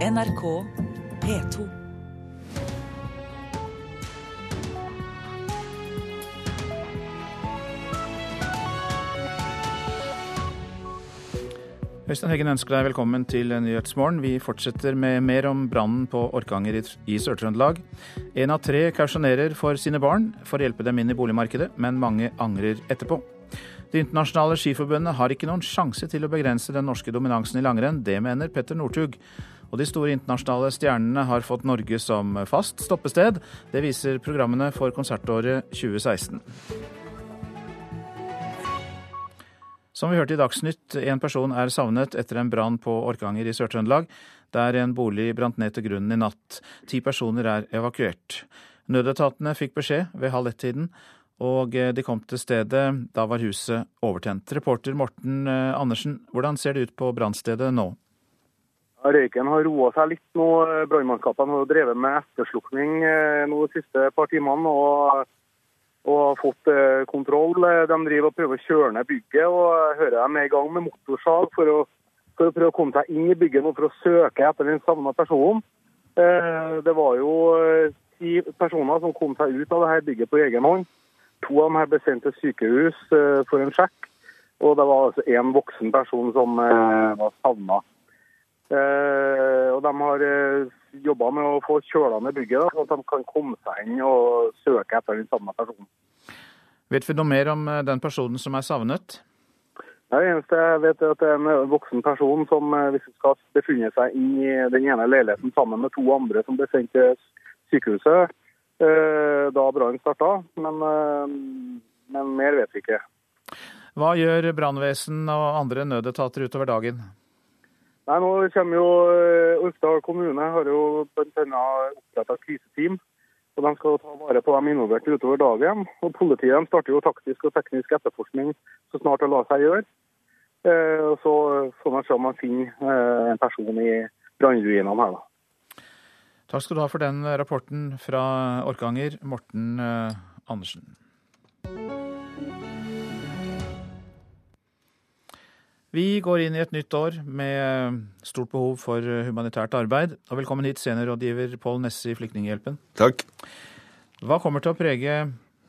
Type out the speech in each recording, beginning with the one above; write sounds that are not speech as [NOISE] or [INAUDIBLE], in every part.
NRK P2. Øystein Heggen ønsker deg velkommen til Nyhetsmorgen. Vi fortsetter med mer om brannen på Orkanger i Sør-Trøndelag. En av tre kausjonerer for sine barn for å hjelpe dem inn i boligmarkedet, men mange angrer etterpå. Det internasjonale skiforbundet har ikke noen sjanse til å begrense den norske dominansen i langrenn. Det mener Petter Northug. Og de store internasjonale stjernene har fått Norge som fast stoppested. Det viser programmene for konsertåret 2016. Som vi hørte i Dagsnytt, en person er savnet etter en brann på Orkanger i Sør-Trøndelag, der en bolig brant ned til grunnen i natt. Ti personer er evakuert. Nødetatene fikk beskjed ved halv ett-tiden, og de kom til stedet. Da var huset overtent. Reporter Morten eh, Andersen, hvordan ser det ut på brannstedet nå? Røyken har roa seg litt nå. Brannmannskapene har drevet med etterslukning eh, nå de siste par timene. og og fått eh, kontroll. De driver og prøver å kjøre ned bygget, og hører de er i gang med motorsag for å, for å, prøve å komme seg inn i bygget og for å søke etter den savna personen. Eh, det var jo eh, ti personer som kom seg ut av dette bygget på egen hånd. To av dem ble sendt til sykehus for en sjekk, og det var altså én voksen person som var savna. Og de har jobba med å få kjøla ned bygget, sånn at de kan komme seg inn og søke etter den samme personen. Vet vi noe mer om eh, den personen som er savnet? Det eneste jeg vet er at det er en voksen person som hvis hun skal befinne seg inn i den ene leiligheten sammen med to andre som ble sendt til sykehuset eh, da brannen starta. Men, men mer vet vi ikke. Hva gjør brannvesen og andre nødetater utover dagen? Nei, nå kommer jo eh, Orkdal kommune har jo bl.a. oppretta kriseteam. og De skal ta vare på de involverte utover dagen. og Politiet starter jo taktisk og teknisk etterforskning så snart det lar seg gjøre. Eh, og Så får man se om man finner eh, en person i brannruinene her. da. Takk skal du ha for den rapporten fra Orkanger, Morten Andersen. Vi går inn i et nytt år med stort behov for humanitært arbeid. Og velkommen hit, seniorrådgiver Pål Nesse i Flyktninghjelpen. Takk. Hva kommer til å prege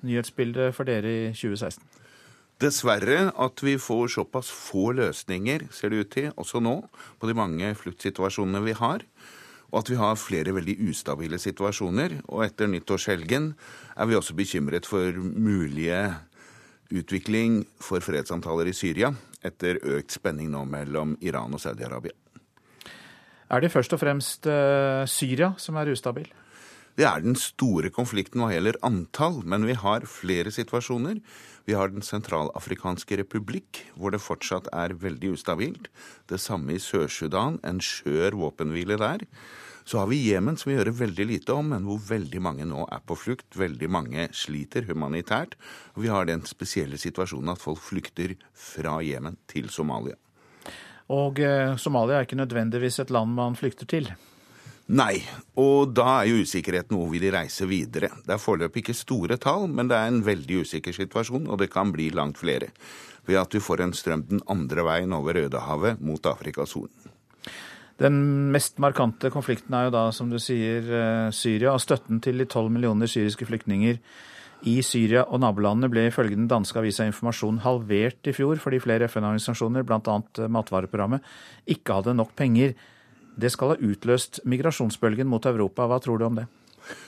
nyhetsbildet for dere i 2016? Dessverre at vi får såpass få løsninger, ser det ut til, også nå, på de mange fluktsituasjonene vi har. Og at vi har flere veldig ustabile situasjoner. Og etter nyttårshelgen er vi også bekymret for mulige utvikling for fredssamtaler i Syria etter økt spenning nå mellom Iran og Saudi-Arabia. Er det først og fremst uh, Syria som er ustabil? Det er den store konflikten hva gjelder antall, men vi har flere situasjoner. Vi har Den sentralafrikanske republikk, hvor det fortsatt er veldig ustabilt. Det samme i Sør-Sudan, en skjør våpenhvile der. Så har vi Jemen, som vi hører veldig lite om, men hvor veldig mange nå er på flukt. Veldig mange sliter humanitært. Og vi har den spesielle situasjonen at folk flykter fra Jemen til Somalia. Og eh, Somalia er ikke nødvendigvis et land man flykter til? Nei, og da er jo usikkerheten hvor vil de reise videre. Det er foreløpig ikke store tall, men det er en veldig usikker situasjon, og det kan bli langt flere. Ved at du får en strøm den andre veien over Rødehavet mot Afrikas Horn. Den mest markante konflikten er jo da, som du sier, eh, Syria. Og støtten til de tolv millioner syriske flyktninger i Syria og nabolandene ble ifølge den danske avisa Informasjon halvert i fjor fordi flere FN-organisasjoner, bl.a. Matvareprogrammet, ikke hadde nok penger. Det skal ha utløst migrasjonsbølgen mot Europa. Hva tror du om det?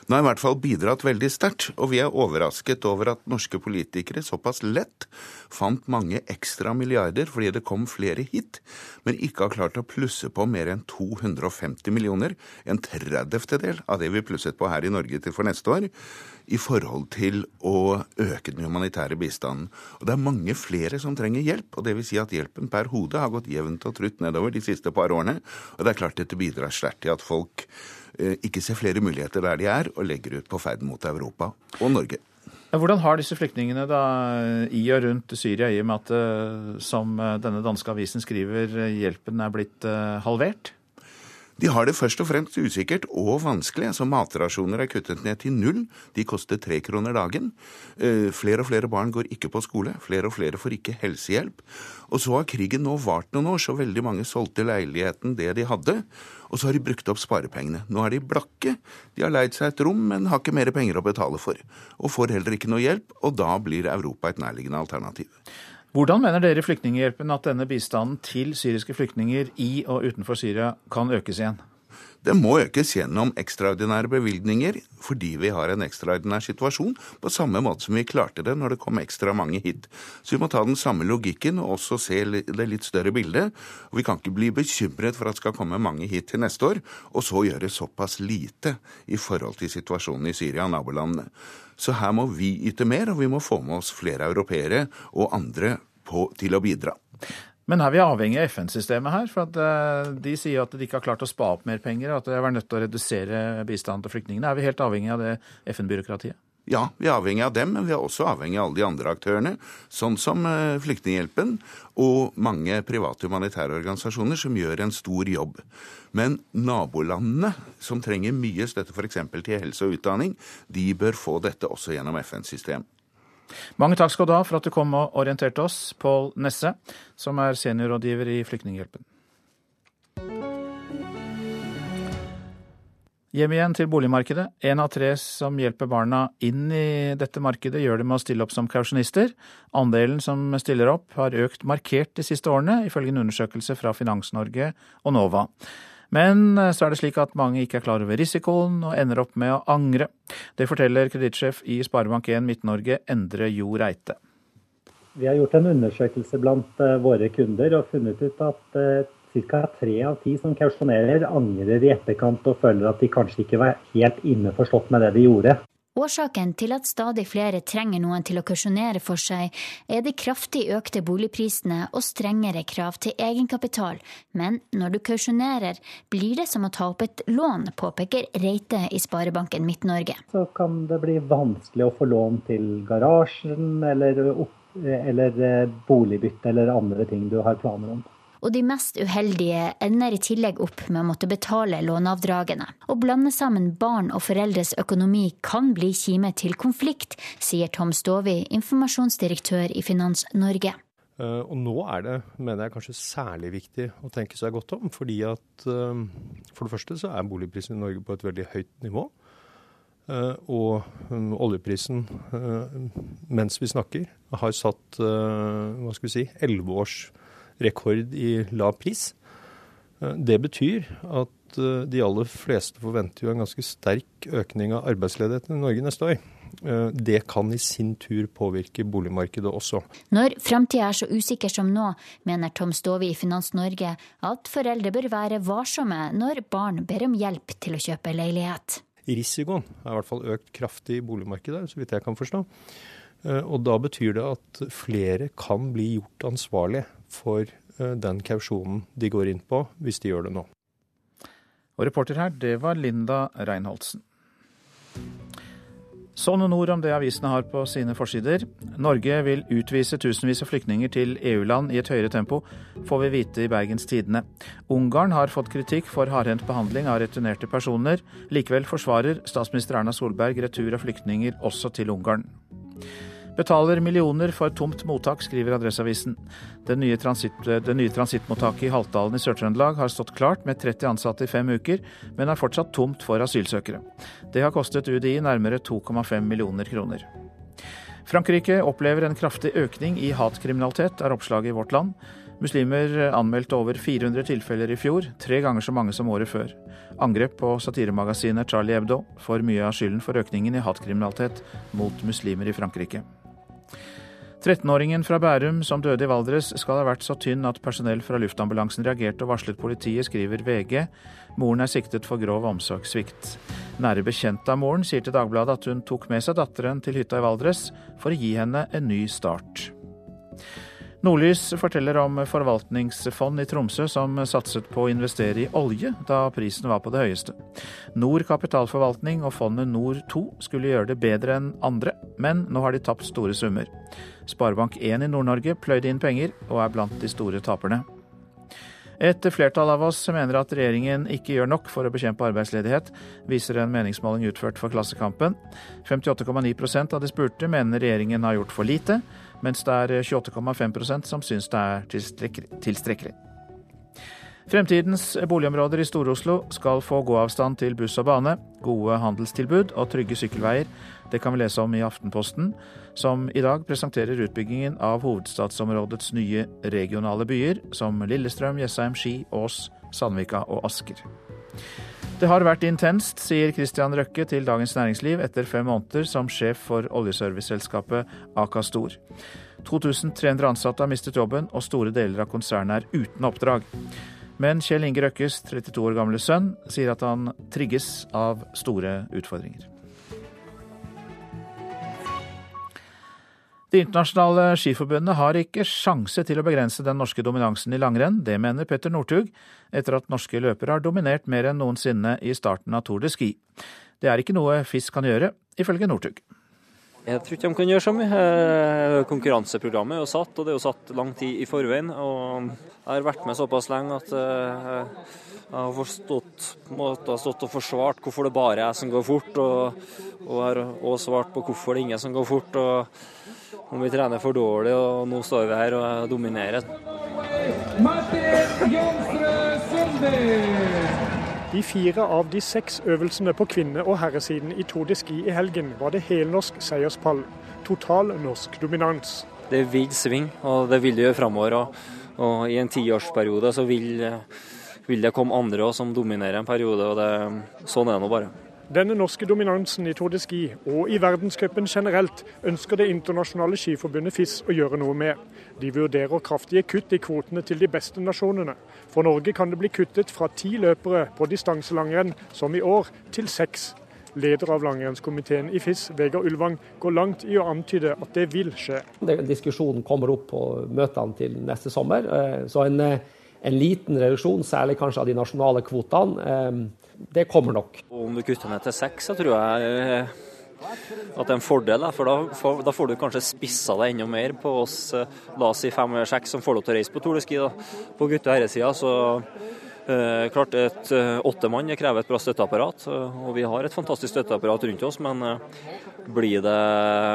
Nå har i hvert fall bidratt veldig sterkt, og vi er overrasket over at norske politikere såpass lett fant mange ekstra milliarder fordi det kom flere hit, men ikke har klart å plusse på mer enn 250 millioner, en tredjedel av det vi plusset på her i Norge til for neste år, i forhold til å øke den humanitære bistanden. Og det er mange flere som trenger hjelp, og det vil si at hjelpen per hode har gått jevnt og trutt nedover de siste par årene, og det er klart dette bidrar sterkt til at folk ikke ser flere muligheter der de er, og legger ut på ferd mot Europa og Norge. Hvordan har disse flyktningene da i og rundt Syria, i og med at, eh, som denne danske avisen skriver, hjelpen er blitt eh, halvert? De har det først og fremst usikkert og vanskelig. altså Matrasjoner er kuttet ned til null. De koster tre kroner dagen. Eh, flere og flere barn går ikke på skole. Flere og flere får ikke helsehjelp. Og så har krigen nå vart noen år, så veldig mange solgte leiligheten det de hadde. Og så har de brukt opp sparepengene. Nå er de blakke. De har leid seg et rom, men har ikke mer penger å betale for. Og får heller ikke noe hjelp, og da blir Europa et nærliggende alternativ. Hvordan mener dere Flyktninghjelpen at denne bistanden til syriske flyktninger i og utenfor Syria kan økes igjen? Det må økes gjennom ekstraordinære bevilgninger fordi vi har en ekstraordinær situasjon, på samme måte som vi klarte det når det kom ekstra mange hit. Så vi må ta den samme logikken og også se det litt større bildet. Og vi kan ikke bli bekymret for at det skal komme mange hit til neste år, og så gjøre såpass lite i forhold til situasjonen i Syria og nabolandene. Så her må vi yte mer, og vi må få med oss flere europeere og andre på, til å bidra. Men er vi avhengig av FN-systemet her? For at De sier at de ikke har klart å spa opp mer penger, og at de har vært nødt til å redusere bistanden til flyktningene. Er vi helt avhengig av det FN-byråkratiet? Ja, vi er avhengig av dem, men vi er også avhengig av alle de andre aktørene, sånn som eh, Flyktninghjelpen og mange private humanitære organisasjoner som gjør en stor jobb. Men nabolandene, som trenger mye støtte f.eks. til helse og utdanning, de bør få dette også gjennom FN-system. Mange takk skal du ha for at du kom og orienterte oss, Pål Nesse, som er seniorrådgiver i Flyktninghjelpen. Hjem igjen til boligmarkedet. En av tre som hjelper barna inn i dette markedet, gjør det med å stille opp som kausjonister. Andelen som stiller opp har økt markert de siste årene, ifølge en undersøkelse fra Finans-Norge og NOVA. Men så er det slik at mange ikke er klar over risikoen og ender opp med å angre. Det forteller kredittsjef i Sparebank1 Midt-Norge, Endre Jo Reite. Vi har gjort en undersøkelse blant eh, våre kunder og funnet ut at eh, Ca. tre av ti som kausjonerer, angrer i etterkant og føler at de kanskje ikke var helt innforstått med det de gjorde. Årsaken til at stadig flere trenger noen til å kausjonere for seg, er de kraftig økte boligprisene og strengere krav til egenkapital. Men når du kausjonerer, blir det som å ta opp et lån, påpeker Reite i Sparebanken Midt-Norge. Så kan det bli vanskelig å få lån til garasjen eller, eller eh, boligbytte eller andre ting du har planer om og de mest uheldige ender i tillegg opp med å måtte betale låneavdragene. Å blande sammen barn og foreldres økonomi kan bli kime til konflikt, sier Tom Stovi, informasjonsdirektør i Finans Norge. Uh, og nå er det, mener jeg, kanskje særlig viktig å tenke seg godt om. Fordi at uh, for det første så er boligprisen i Norge på et veldig høyt nivå. Uh, og um, oljeprisen, mens vi snakker, har satt hva skal vi si, elleve års rekord i lav pris. Eh, det betyr at eh, de aller fleste forventer jo en ganske sterk økning av arbeidsledigheten i Norge neste år. Eh, det kan i sin tur påvirke boligmarkedet også. Når framtida er så usikker som nå, mener Tom Stove i Finans Norge at foreldre bør være varsomme når barn ber om hjelp til å kjøpe leilighet. Risikoen er i hvert fall økt kraftig i boligmarkedet, så vidt jeg kan forstå. Og da betyr det at flere kan bli gjort ansvarlig for eh, den kausjonen de går inn på, hvis de gjør det nå. Og reporter her, det var Linda Reinholdsen. Så noen ord om det avisene har på sine forsider. Norge vil utvise tusenvis av flyktninger til EU-land i et høyere tempo, får vi vite i Bergens Tidende. Ungarn har fått kritikk for hardhendt behandling av returnerte personer. Likevel forsvarer statsminister Erna Solberg retur av flyktninger også til Ungarn. Betaler millioner for tomt mottak, skriver Adresseavisen. Det nye, transitt, transittmottaket i Haltdalen i Sør-Trøndelag har stått klart med 30 ansatte i fem uker, men er fortsatt tomt for asylsøkere. Det har kostet UDI nærmere 2,5 millioner kroner. Frankrike opplever en kraftig økning i hatkriminalitet, er oppslaget i Vårt Land. Muslimer anmeldte over 400 tilfeller i fjor, tre ganger så mange som året før. Angrep på satiremagasinet Charlie Hebdo får mye av skylden for økningen i hatkriminalitet mot muslimer i Frankrike. 13-åringen fra Bærum som døde i Valdres skal ha vært så tynn at personell fra luftambulansen reagerte og varslet politiet, skriver VG. Moren er siktet for grov omsorgssvikt. Nære bekjente av moren sier til Dagbladet at hun tok med seg datteren til hytta i Valdres for å gi henne en ny start. Nordlys forteller om forvaltningsfond i Tromsø som satset på å investere i olje da prisen var på det høyeste. Nor kapitalforvaltning og fondet Nord 2 skulle gjøre det bedre enn andre, men nå har de tapt store summer. Sparebank1 i Nord-Norge pløyde inn penger og er blant de store taperne. Et flertall av oss mener at regjeringen ikke gjør nok for å bekjempe arbeidsledighet, viser en meningsmåling utført for Klassekampen. 58,9% av de spurte mener regjeringen har gjort for lite, mens det er 28,5% som syns det er tilstrekkelig. Fremtidens boligområder i Stor-Oslo skal få gåavstand til buss og bane, gode handelstilbud og trygge sykkelveier. Det kan vi lese om i Aftenposten, som i dag presenterer utbyggingen av hovedstadsområdets nye regionale byer, som Lillestrøm, Jessheim, Ski, Ås, Sandvika og Asker. Det har vært intenst, sier Christian Røkke til Dagens Næringsliv etter fem måneder som sjef for oljeserviceselskapet Aka Stor. 2300 ansatte har mistet jobben, og store deler av konsernet er uten oppdrag. Men Kjell Inge Røkkes 32 år gamle sønn sier at han trigges av store utfordringer. Det internasjonale skiforbundet har ikke sjanse til å begrense den norske dominansen i langrenn. Det mener Petter Northug, etter at norske løpere har dominert mer enn noensinne i starten av Tour de Ski. Det er ikke noe FIS kan gjøre, ifølge Northug. Jeg tror ikke de kan gjøre så mye. Eh, konkurranseprogrammet er jo satt, og det er jo satt lang tid i forveien. Og jeg har vært med såpass lenge at eh, jeg har forstått, måte, stått og forsvart hvorfor det bare er jeg som går fort, og, og har også svart på hvorfor det er ingen som går fort. og Om vi trener for dårlig, og nå står vi her og dominerer. De I fire av de seks øvelsene på kvinne- og herresiden i Tour de Ski i helgen var det helnorsk seierspall. Total norsk dominans. Det vil sving, og det vil det gjøre framover. Og, og, i en tiårsperiode så vil, vil, det komme andre som dominerer en periode. og det, Sånn er det nå bare. Denne norske dominansen i Tour de Ski, og i verdenscupen generelt, ønsker det internasjonale skiforbundet FIS å gjøre noe med. De vurderer kraftige kutt i kvotene til de beste nasjonene. For Norge kan det bli kuttet fra ti løpere på distanselangrenn, som i år, til seks. Leder av langrennskomiteen i FIS, Vegard Ulvang, går langt i å antyde at det vil skje. Diskusjonen kommer opp på møtene til neste sommer. Eh, så en, eh, en liten reduksjon, særlig kanskje av de nasjonale kvotene, eh, det kommer nok. Om du kutter ned til seks, så tror jeg eh, at det er en fordel. For da får, da får du kanskje spissa deg enda mer på oss eh, la oss si fem eller seks som får lov til å reise på Tour de Ski. Da. På gutte- og herresida så eh, klart et åttemann åtte mann krever et bra støtteapparat. Og vi har et fantastisk støtteapparat rundt oss, men eh, blir det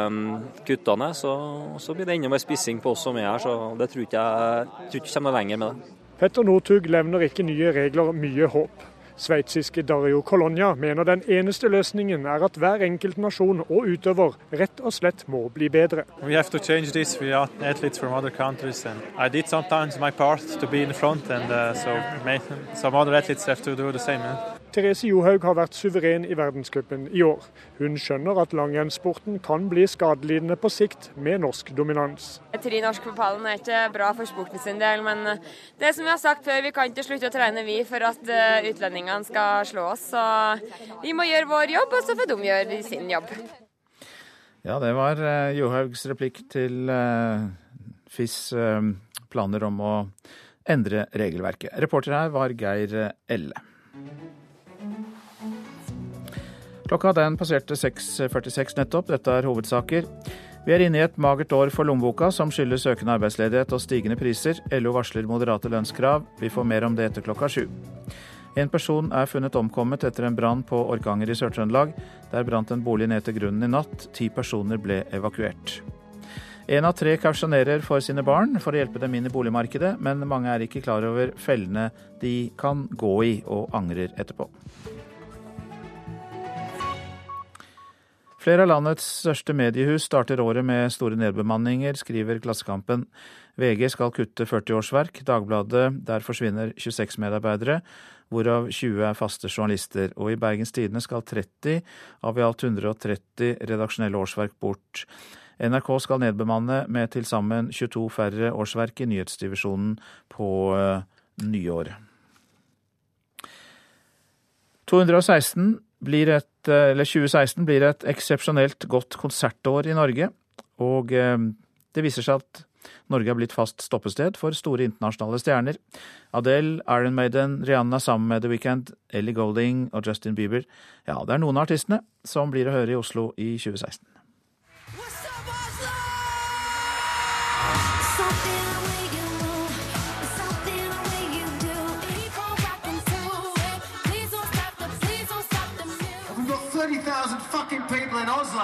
um, kutta ned, så, så, blir det enda mer spissing på oss som er her. Så det tror ikke jeg tror ikke kommer lenger med det. Petter Northug levner ikke nye regler mye håp. Sveitsiske Dario Colonia mener den eneste løsningen er at hver enkelt nasjon og utøver rett og slett må bli bedre. We have to change this. We are athletes from other countries, and I did sometimes my part to be in front, and uh, so some other athletes have to do the same. Eh? Therese Johaug har vært suveren i verdenscupen i år. Hun skjønner at langrennssporten kan bli skadelidende på sikt med norsk dominans. Tre norsk på pallen er ikke bra for sporten sin del, men eh, det som vi har sagt før, vi kan ikke slutte å trene vi for at eh, utlendingene skal slå oss. Så vi må gjøre vår jobb, og så får de gjøre sin jobb. Ja, det var eh, Johaugs replikk til FIS planer om å endre regelverket. Reporter her var Geir Elle. Klokka den passerte 6.46 nettopp. Dette er hovedsaker. Vi er inne i et magert år for lommeboka, som skyldes økende arbeidsledighet og stigende priser. LO varsler moderate lønnskrav. Vi får mer om det etter klokka sju. En person er funnet omkommet etter en brann på Orkanger i Sør-Trøndelag. Der brant en bolig ned til grunnen i natt. Ti personer ble evakuert. En av tre kausjonerer for sine barn for å hjelpe dem inn i boligmarkedet, men mange er ikke klar over fellene de kan gå i, og angrer etterpå. Flere av landets største mediehus starter året med store nedbemanninger, skriver Klassekampen. VG skal kutte 40 årsverk. Dagbladet, der forsvinner 26 medarbeidere, hvorav 20 er faste journalister. Og i Bergens Tidende skal 30 av i alt 130 redaksjonelle årsverk bort. NRK skal nedbemanne med til sammen 22 færre årsverk i nyhetsdivisjonen på nyår. nyåret. 216 blir et, eh, eller 2016 blir et eksepsjonelt godt konsertår i Norge. Og eh, det viser seg at Norge har blitt fast stoppested for store internasjonale stjerner. Adele, Iron Maiden, Rihanna sammen med The Weekend, Ellie Golding og Justin Bieber. Ja, det er noen av artistene som blir å høre i Oslo i 2016.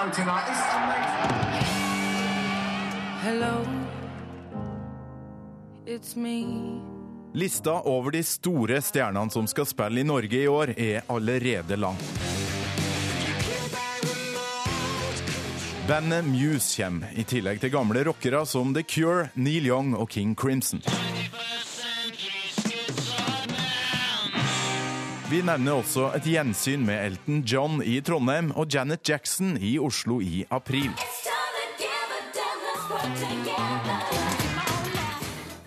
people tonight. It's amazing. Hello, it's me. Lista over de store stjernene som skal spille i Norge i år, er allerede lang. Bandet Muse kommer, i tillegg til gamle rockere som The Cure, Neil Young og King Crimson. Vi nevner også et gjensyn med Elton John i Trondheim og Janet Jackson i Oslo i april.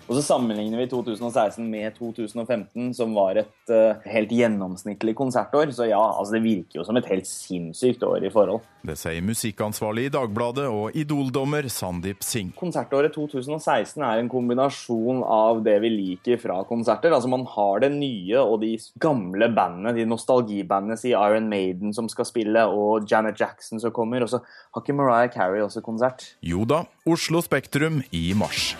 Og så sammenligner vi 2016 med 2015, som var et uh, helt gjennomsnittlig konsertår. Så ja, altså det virker jo som et helt sinnssykt år i forhold. Det sier musikkansvarlig i Dagbladet og idoldommer Sandeep Singh. Konsertåret 2016 er en kombinasjon av det vi liker fra konserter. Altså Man har det nye og de gamle bandene, de nostalgibandene, si Iron Maiden som skal spille, og Janet Jackson som kommer. Og så har ikke Mariah Carey også konsert? Jo da, Oslo Spektrum i mars.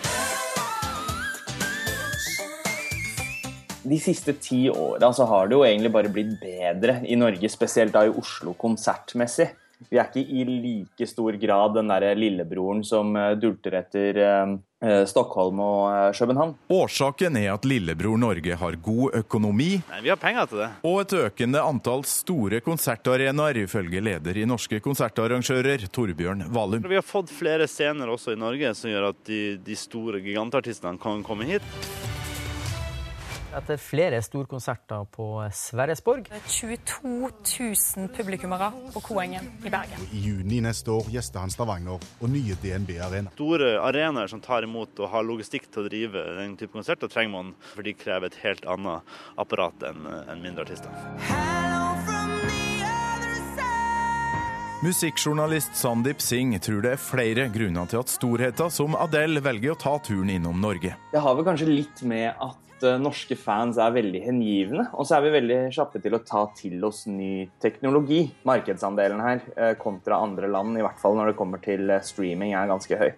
De siste ti åra så har det jo egentlig bare blitt bedre i Norge, spesielt da i Oslo konsertmessig. Vi er ikke i like stor grad den derre lillebroren som eh, dulter etter eh, eh, Stockholm og København. Årsaken er at lillebror Norge har god økonomi Nei, Vi har penger til det. og et økende antall store konsertarenaer, ifølge leder i Norske konsertarrangører, Torbjørn Valum. Vi har fått flere scener også i Norge som gjør at de, de store gigantartistene kan komme hit. Etter flere storkonserter på Sverresborg 22 000 publikummere på Koengen i Bergen. I juni neste år gjester han Stavanger og nye DNB Arena. Store arenaer som tar imot og har logistikk til å drive den type konserter, trenger man, for de krever et helt annet apparat enn mindre artister. Musikkjournalist Sandeep Singh tror det er flere grunner til at storheter som Adele velger å ta turen innom Norge. Det har vel kanskje litt med at eh, norske fans er veldig hengivne. Og så er vi veldig kjappe til å ta til oss ny teknologi. Markedsandelen her eh, kontra andre land, i hvert fall når det kommer til eh, streaming, er ganske høy.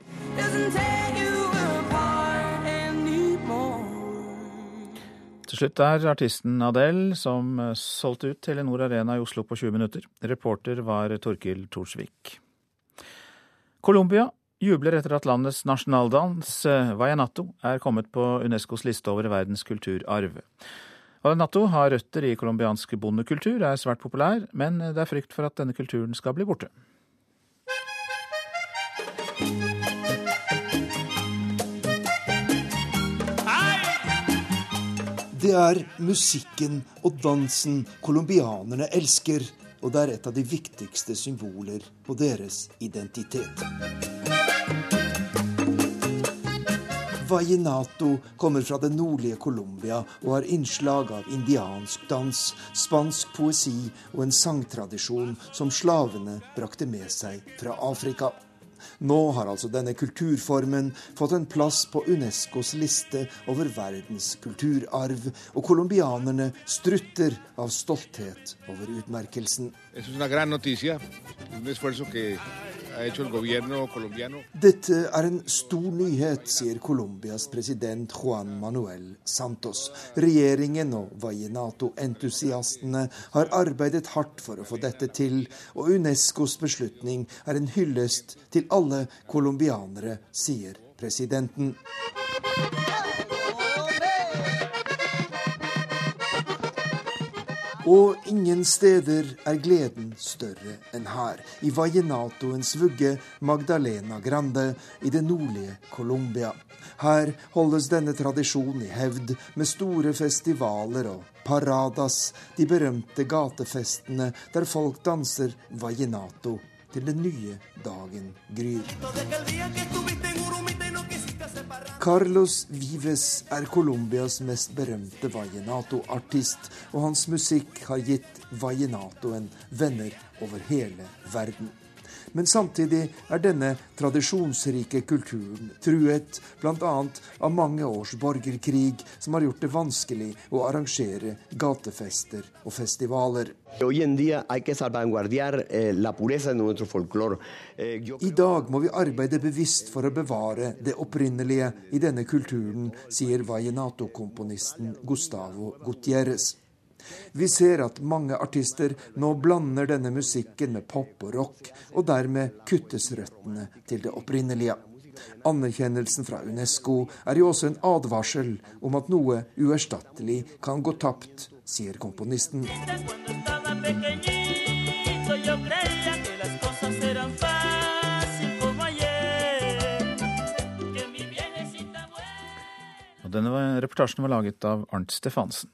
Til slutt er artisten Adele, som solgte ut Telenor Arena i Oslo på 20 minutter. Reporter var Torkil Thorsvik. Colombia jubler etter at landets nasjonaldans, eh, er kommet på Unescos liste over verdens kulturarv. Vayanato har røtter i colombiansk bondekultur, er svært populær, men det er frykt for at denne kulturen skal bli borte. Det er musikken og dansen colombianerne elsker, og det er et av de viktigste symboler på deres identitet. Vallenato kommer fra det nordlige Colombia og har innslag av indiansk dans, spansk poesi og en sangtradisjon som slavene brakte med seg fra Afrika. Nå har altså denne kulturformen fått en plass på Unescos liste over verdens kulturarv, og colombianerne strutter av stolthet over utmerkelsen. Es una gran noticia, un esfuerzo que ha hecho el gobierno colombiano. Dette er en stor nyhet, sier Colombias president Juan Manuel Santos. Regjeringen og Vallenato-entusiastene har arbeidet hardt for å få dette til, og Unescos beslutning er en hyllest til alle colombianere, sier presidenten. Og ingen steder er gleden større enn her, i Vallenatoens vugge Magdalena Grande i det nordlige Colombia. Her holdes denne tradisjonen i hevd med store festivaler og paradas, de berømte gatefestene der folk danser vallenato til den nye dagen gryr. Carlos Vives er Colombias mest berømte vallenato-artist, og hans musikk har gitt vallenatoen venner over hele verden. Men samtidig er denne tradisjonsrike kulturen truet bl.a. av mange års borgerkrig, som har gjort det vanskelig å arrangere gatefester og festivaler. Eh. Eh, I dag må vi arbeide bevisst for å bevare det opprinnelige i denne kulturen, sier vallenato-komponisten Gustavo Gutierrez. Vi ser at mange artister nå blander denne musikken med pop og rock, og dermed kuttes røttene til det opprinnelige. Anerkjennelsen fra Unesco er jo også en advarsel om at noe uerstattelig kan gå tapt, sier komponisten. Denne reportasjen var laget av Arnt Stefansen.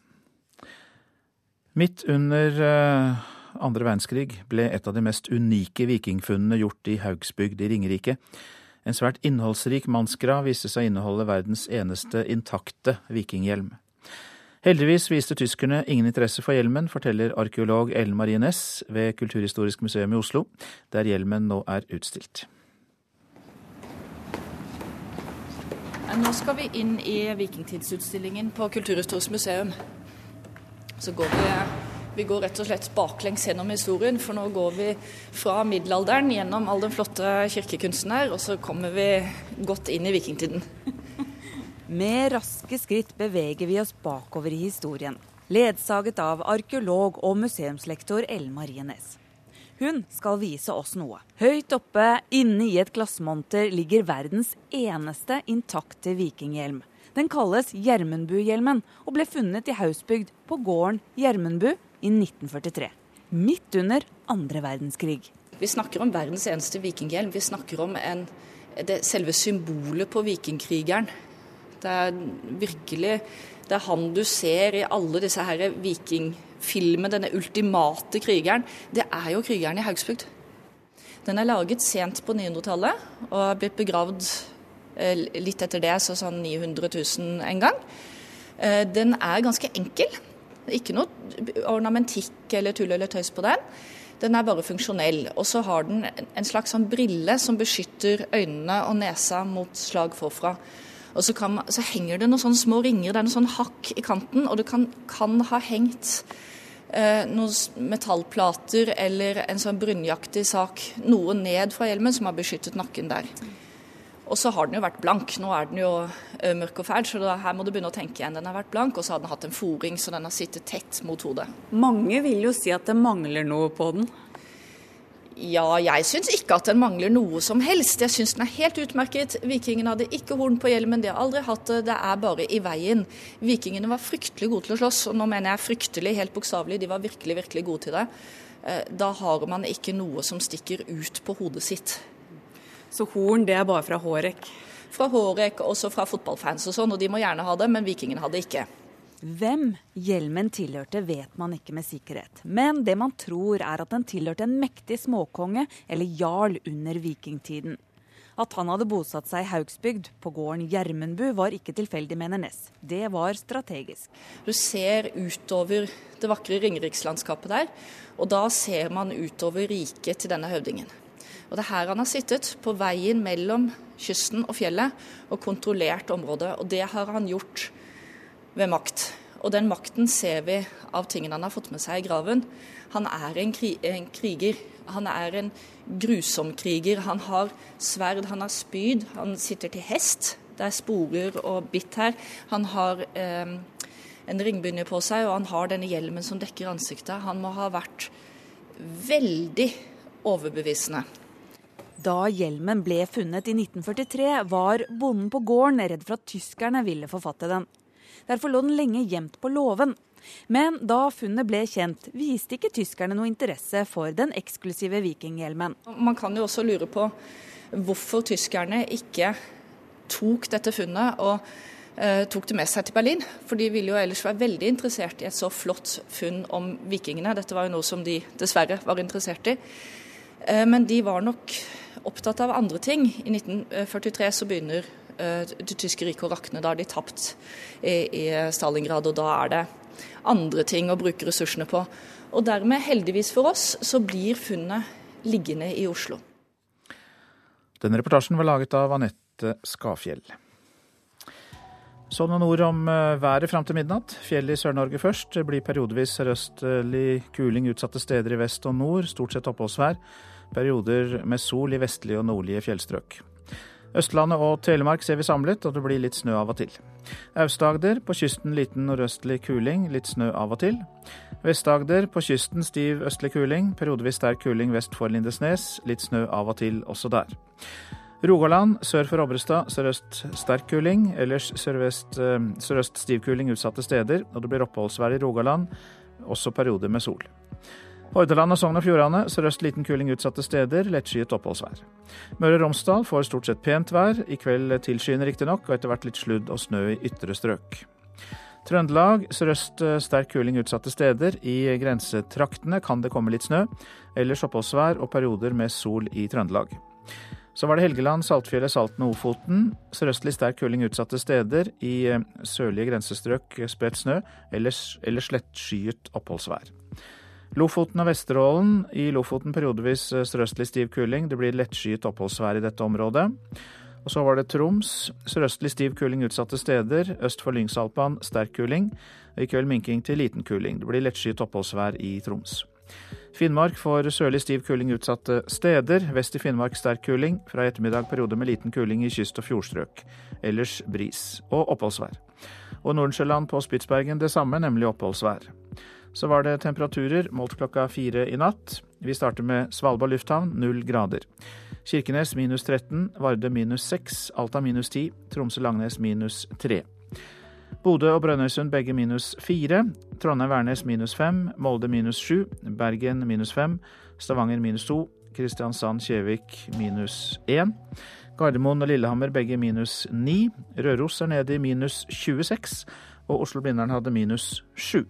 Midt under eh, andre verdenskrig ble et av de mest unike vikingfunnene gjort i Haugsbygd i Ringerike. En svært innholdsrik mannsgrav viste seg å inneholde verdens eneste intakte vikinghjelm. Heldigvis viste tyskerne ingen interesse for hjelmen, forteller arkeolog Ellen Marie Næss ved Kulturhistorisk museum i Oslo, der hjelmen nå er utstilt. Nå skal vi inn i vikingtidsutstillingen på Kulturhistorisk museum. Så går vi, vi går rett og slett baklengs gjennom historien, for nå går vi fra middelalderen gjennom all den flotte kirkekunsten her, og så kommer vi godt inn i vikingtiden. [LAUGHS] Med raske skritt beveger vi oss bakover i historien, ledsaget av arkeolog og museumslektor Ellen Marie Næss. Hun skal vise oss noe. Høyt oppe inne i et glassmonter ligger verdens eneste intakte vikinghjelm. Den kalles Gjermundbuhjelmen og ble funnet i Hausbygd på gården Gjermundbu i 1943. Midt under andre verdenskrig. Vi snakker om verdens eneste vikinghjelm. Vi snakker om en, det, selve symbolet på vikingkrigeren. Det er virkelig Det er han du ser i alle disse her vikingfilmene, denne ultimate krigeren. Det er jo krigeren i Haugsbygd. Den er laget sent på 900-tallet og er blitt begravd litt etter det, så sånn 900 000 en gang. Eh, den er ganske enkel. Ikke noe ornamentikk eller tull eller tøys på den. Den er bare funksjonell. Og så har den en slags sånn brille som beskytter øynene og nesa mot slag forfra. Og så, kan, så, henger det noen sånne små ringer, det er noen sånn hakk i kanten, og det kan, kan ha hengt eh, noen metallplater eller en sånn brunjaktig sak, noe ned fra hjelmen, som har beskyttet nakken der. Og så har den jo vært blank. Nå er den jo uh, mørk og fæl, så da, her må du begynne å tenke igjen. Den har vært blank, og så har den hatt en foring, så den har sittet tett mot hodet. Mange vil jo si at det mangler noe på den. Ja, jeg syns ikke at den mangler noe som helst. Jeg syns den er helt utmerket. Vikingene hadde ikke horn på hjelmen, de har aldri hatt det. Det er bare i veien. Vikingene var fryktelig gode til å slåss, og nå mener jeg fryktelig, helt bokstavelig. De var virkelig, virkelig gode til det. Uh, da har man ikke noe som stikker ut på hodet sitt. Så horn det er bare fra Hårek? Fra Hårek, også fra fotballfans og sånn, og de må gjerne ha det, men vikingene hadde ikke. Hvem hjelmen tilhørte vet man ikke med sikkerhet, men det man tror er at den tilhørte en mektig småkonge eller jarl under vikingtiden. At han hadde bosatt seg i Haugsbygd, på gården Gjermundbu, var ikke tilfeldig, mener Ness. Det var strategisk. Du ser utover det vakre ringerikslandskapet der, og da ser man utover riket til denne høvdingen. Og Det er her han har sittet, på veien mellom kysten og fjellet, og kontrollert området. Og det har han gjort ved makt. Og den makten ser vi av tingene han har fått med seg i graven. Han er en, kri en kriger. Han er en grusom kriger. Han har sverd, han har spyd, han sitter til hest. Det er sporer og bitt her. Han har eh, en ringbinder på seg, og han har denne hjelmen som dekker ansiktet. Han må ha vært veldig overbevisende. Da hjelmen ble funnet i 1943, var bonden på gården redd for at tyskerne ville forfatte den. Derfor lå den lenge gjemt på låven. Men da funnet ble kjent, viste ikke tyskerne noe interesse for den eksklusive vikinghjelmen. Man kan jo også lure på hvorfor tyskerne ikke tok dette funnet og eh, tok det med seg til Berlin. For de ville jo ellers være veldig interessert i et så flott funn om vikingene. Dette var jo noe som de dessverre var interessert i. Eh, men de var nok opptatt av andre ting. I 1943 så begynner eh, det tyske riket å rakne. Da har de tapt i Stalingrad, og da er det andre ting å bruke ressursene på. Og dermed, heldigvis for oss, så blir funnet liggende i Oslo. Denne reportasjen var laget av Anette Skafjell. Så noen ord om eh, været fram til midnatt. Fjell i Sør-Norge først. Det blir periodevis sørøstlig kuling utsatte steder i vest og nord. Stort sett oppholdsvær. Perioder med sol i vestlige og nordlige fjellstrøk. Østlandet og Telemark ser vi samlet, og det blir litt snø av og til. Aust-Agder på kysten liten nordøstlig kuling, litt snø av og til. Vest-Agder på kysten stiv østlig kuling, periodevis sterk kuling vest for Lindesnes, litt snø av og til også der. Rogaland sør for Obrestad sørøst sterk kuling, ellers sørøst, eh, sørøst stiv kuling utsatte steder, og det blir oppholdsvær i Rogaland, også perioder med sol. Hordaland og Sogn og Fjordane sørøst liten kuling utsatte steder, lettskyet oppholdsvær. Møre og Romsdal får stort sett pent vær, i kveld tilskyende riktignok, og etter hvert litt sludd og snø i ytre strøk. Trøndelag sørøst eh, sterk kuling utsatte steder. I grensetraktene kan det komme litt snø. Ellers oppholdsvær og perioder med sol i Trøndelag. Så var det Helgeland, Saltfjellet, Salten og Ofoten. Sørøstlig sterk kuling utsatte steder. I eh, sørlige grensestrøk spredt snø, ellers, ellers lettskyet oppholdsvær. Lofoten og Vesterålen. I Lofoten periodevis eh, sørøstlig stiv kuling. Det blir lettskyet oppholdsvær i dette området. Og så var det Troms. Sørøstlig stiv kuling utsatte steder. Øst for Lyngsalpan sterk kuling. I kveld minking til liten kuling. Det blir lettskyet oppholdsvær i Troms. Finnmark får sørlig stiv kuling utsatte steder. Vest i Finnmark sterk kuling. Fra i ettermiddag perioder med liten kuling i kyst- og fjordstrøk. Ellers bris og oppholdsvær. Og Nordensjøland på Spitsbergen det samme, nemlig oppholdsvær. Så var det temperaturer målt klokka fire i natt. Vi starter med Svalbard lufthavn, null grader. Kirkenes minus 13, Varde minus 6, Alta minus 10, Tromsø-Langnes minus 3. Bodø og Brønnøysund begge minus fire. Trondheim-Værnes minus fem. Molde minus sju. Bergen minus fem. Stavanger minus to. Kristiansand-Kjevik minus én. Gardermoen og Lillehammer begge minus ni. Røros er nede i minus 26, og Oslo-Blindern hadde minus sju.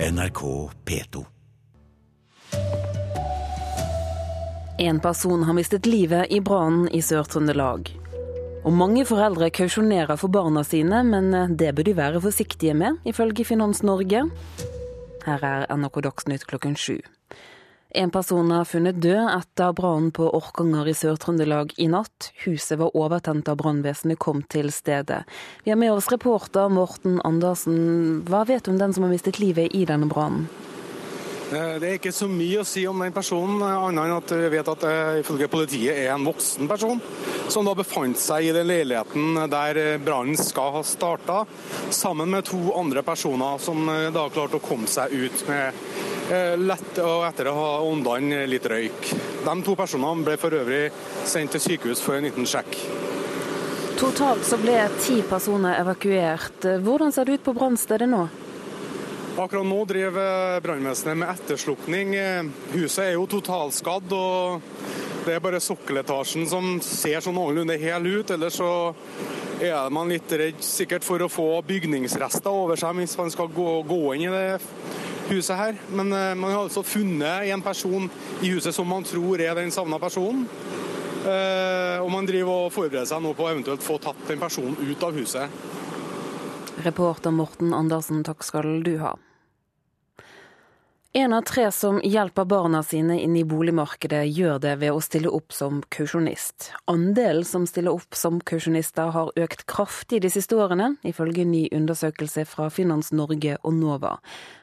NRK P2. En person har mistet livet i brannen i Sør-Trøndelag. Og mange foreldre kausjonerer for barna sine, men det bør de være forsiktige med, ifølge Finans Norge. Her er NRK Dagsnytt klokken sju. En person er funnet død etter brannen på Orkanger i Sør-Trøndelag i natt. Huset var overtent da brannvesenet kom til stedet. Vi har med oss reporter Morten Andersen. Hva vet du om den som har mistet livet i denne brannen? Det er ikke så mye å si om den personen, annet enn at vi vet at ifølge politiet er en voksen person som da befant seg i den leiligheten der brannen skal ha starta, sammen med to andre personer som da klarte å komme seg ut med lett og etter å ha åndene litt røyk. De to personene ble for øvrig sendt til sykehus for en liten sjekk. Totalt så ble ti personer evakuert. Hvordan ser det ut på brannstedet nå? Akkurat nå driver brannvesenet med etterslukning. Huset er jo totalskadd, og det er bare sokkeletasjen som ser sånn noenlunde hel ut. Ellers så er man litt redd sikkert for å få bygningsrester over seg hvis man skal gå, gå inn i det huset her. Men man har altså funnet en person i huset som man tror er den savna personen. Og man driver og forbereder seg nå på å eventuelt få tatt den personen ut av huset. Reporter Morten Andersen, takk skal du ha. En av tre som hjelper barna sine inn i boligmarkedet, gjør det ved å stille opp som kausjonist. Andelen som stiller opp som kausjonister har økt kraftig de siste årene, ifølge ny undersøkelse fra Finans Norge og NOVA.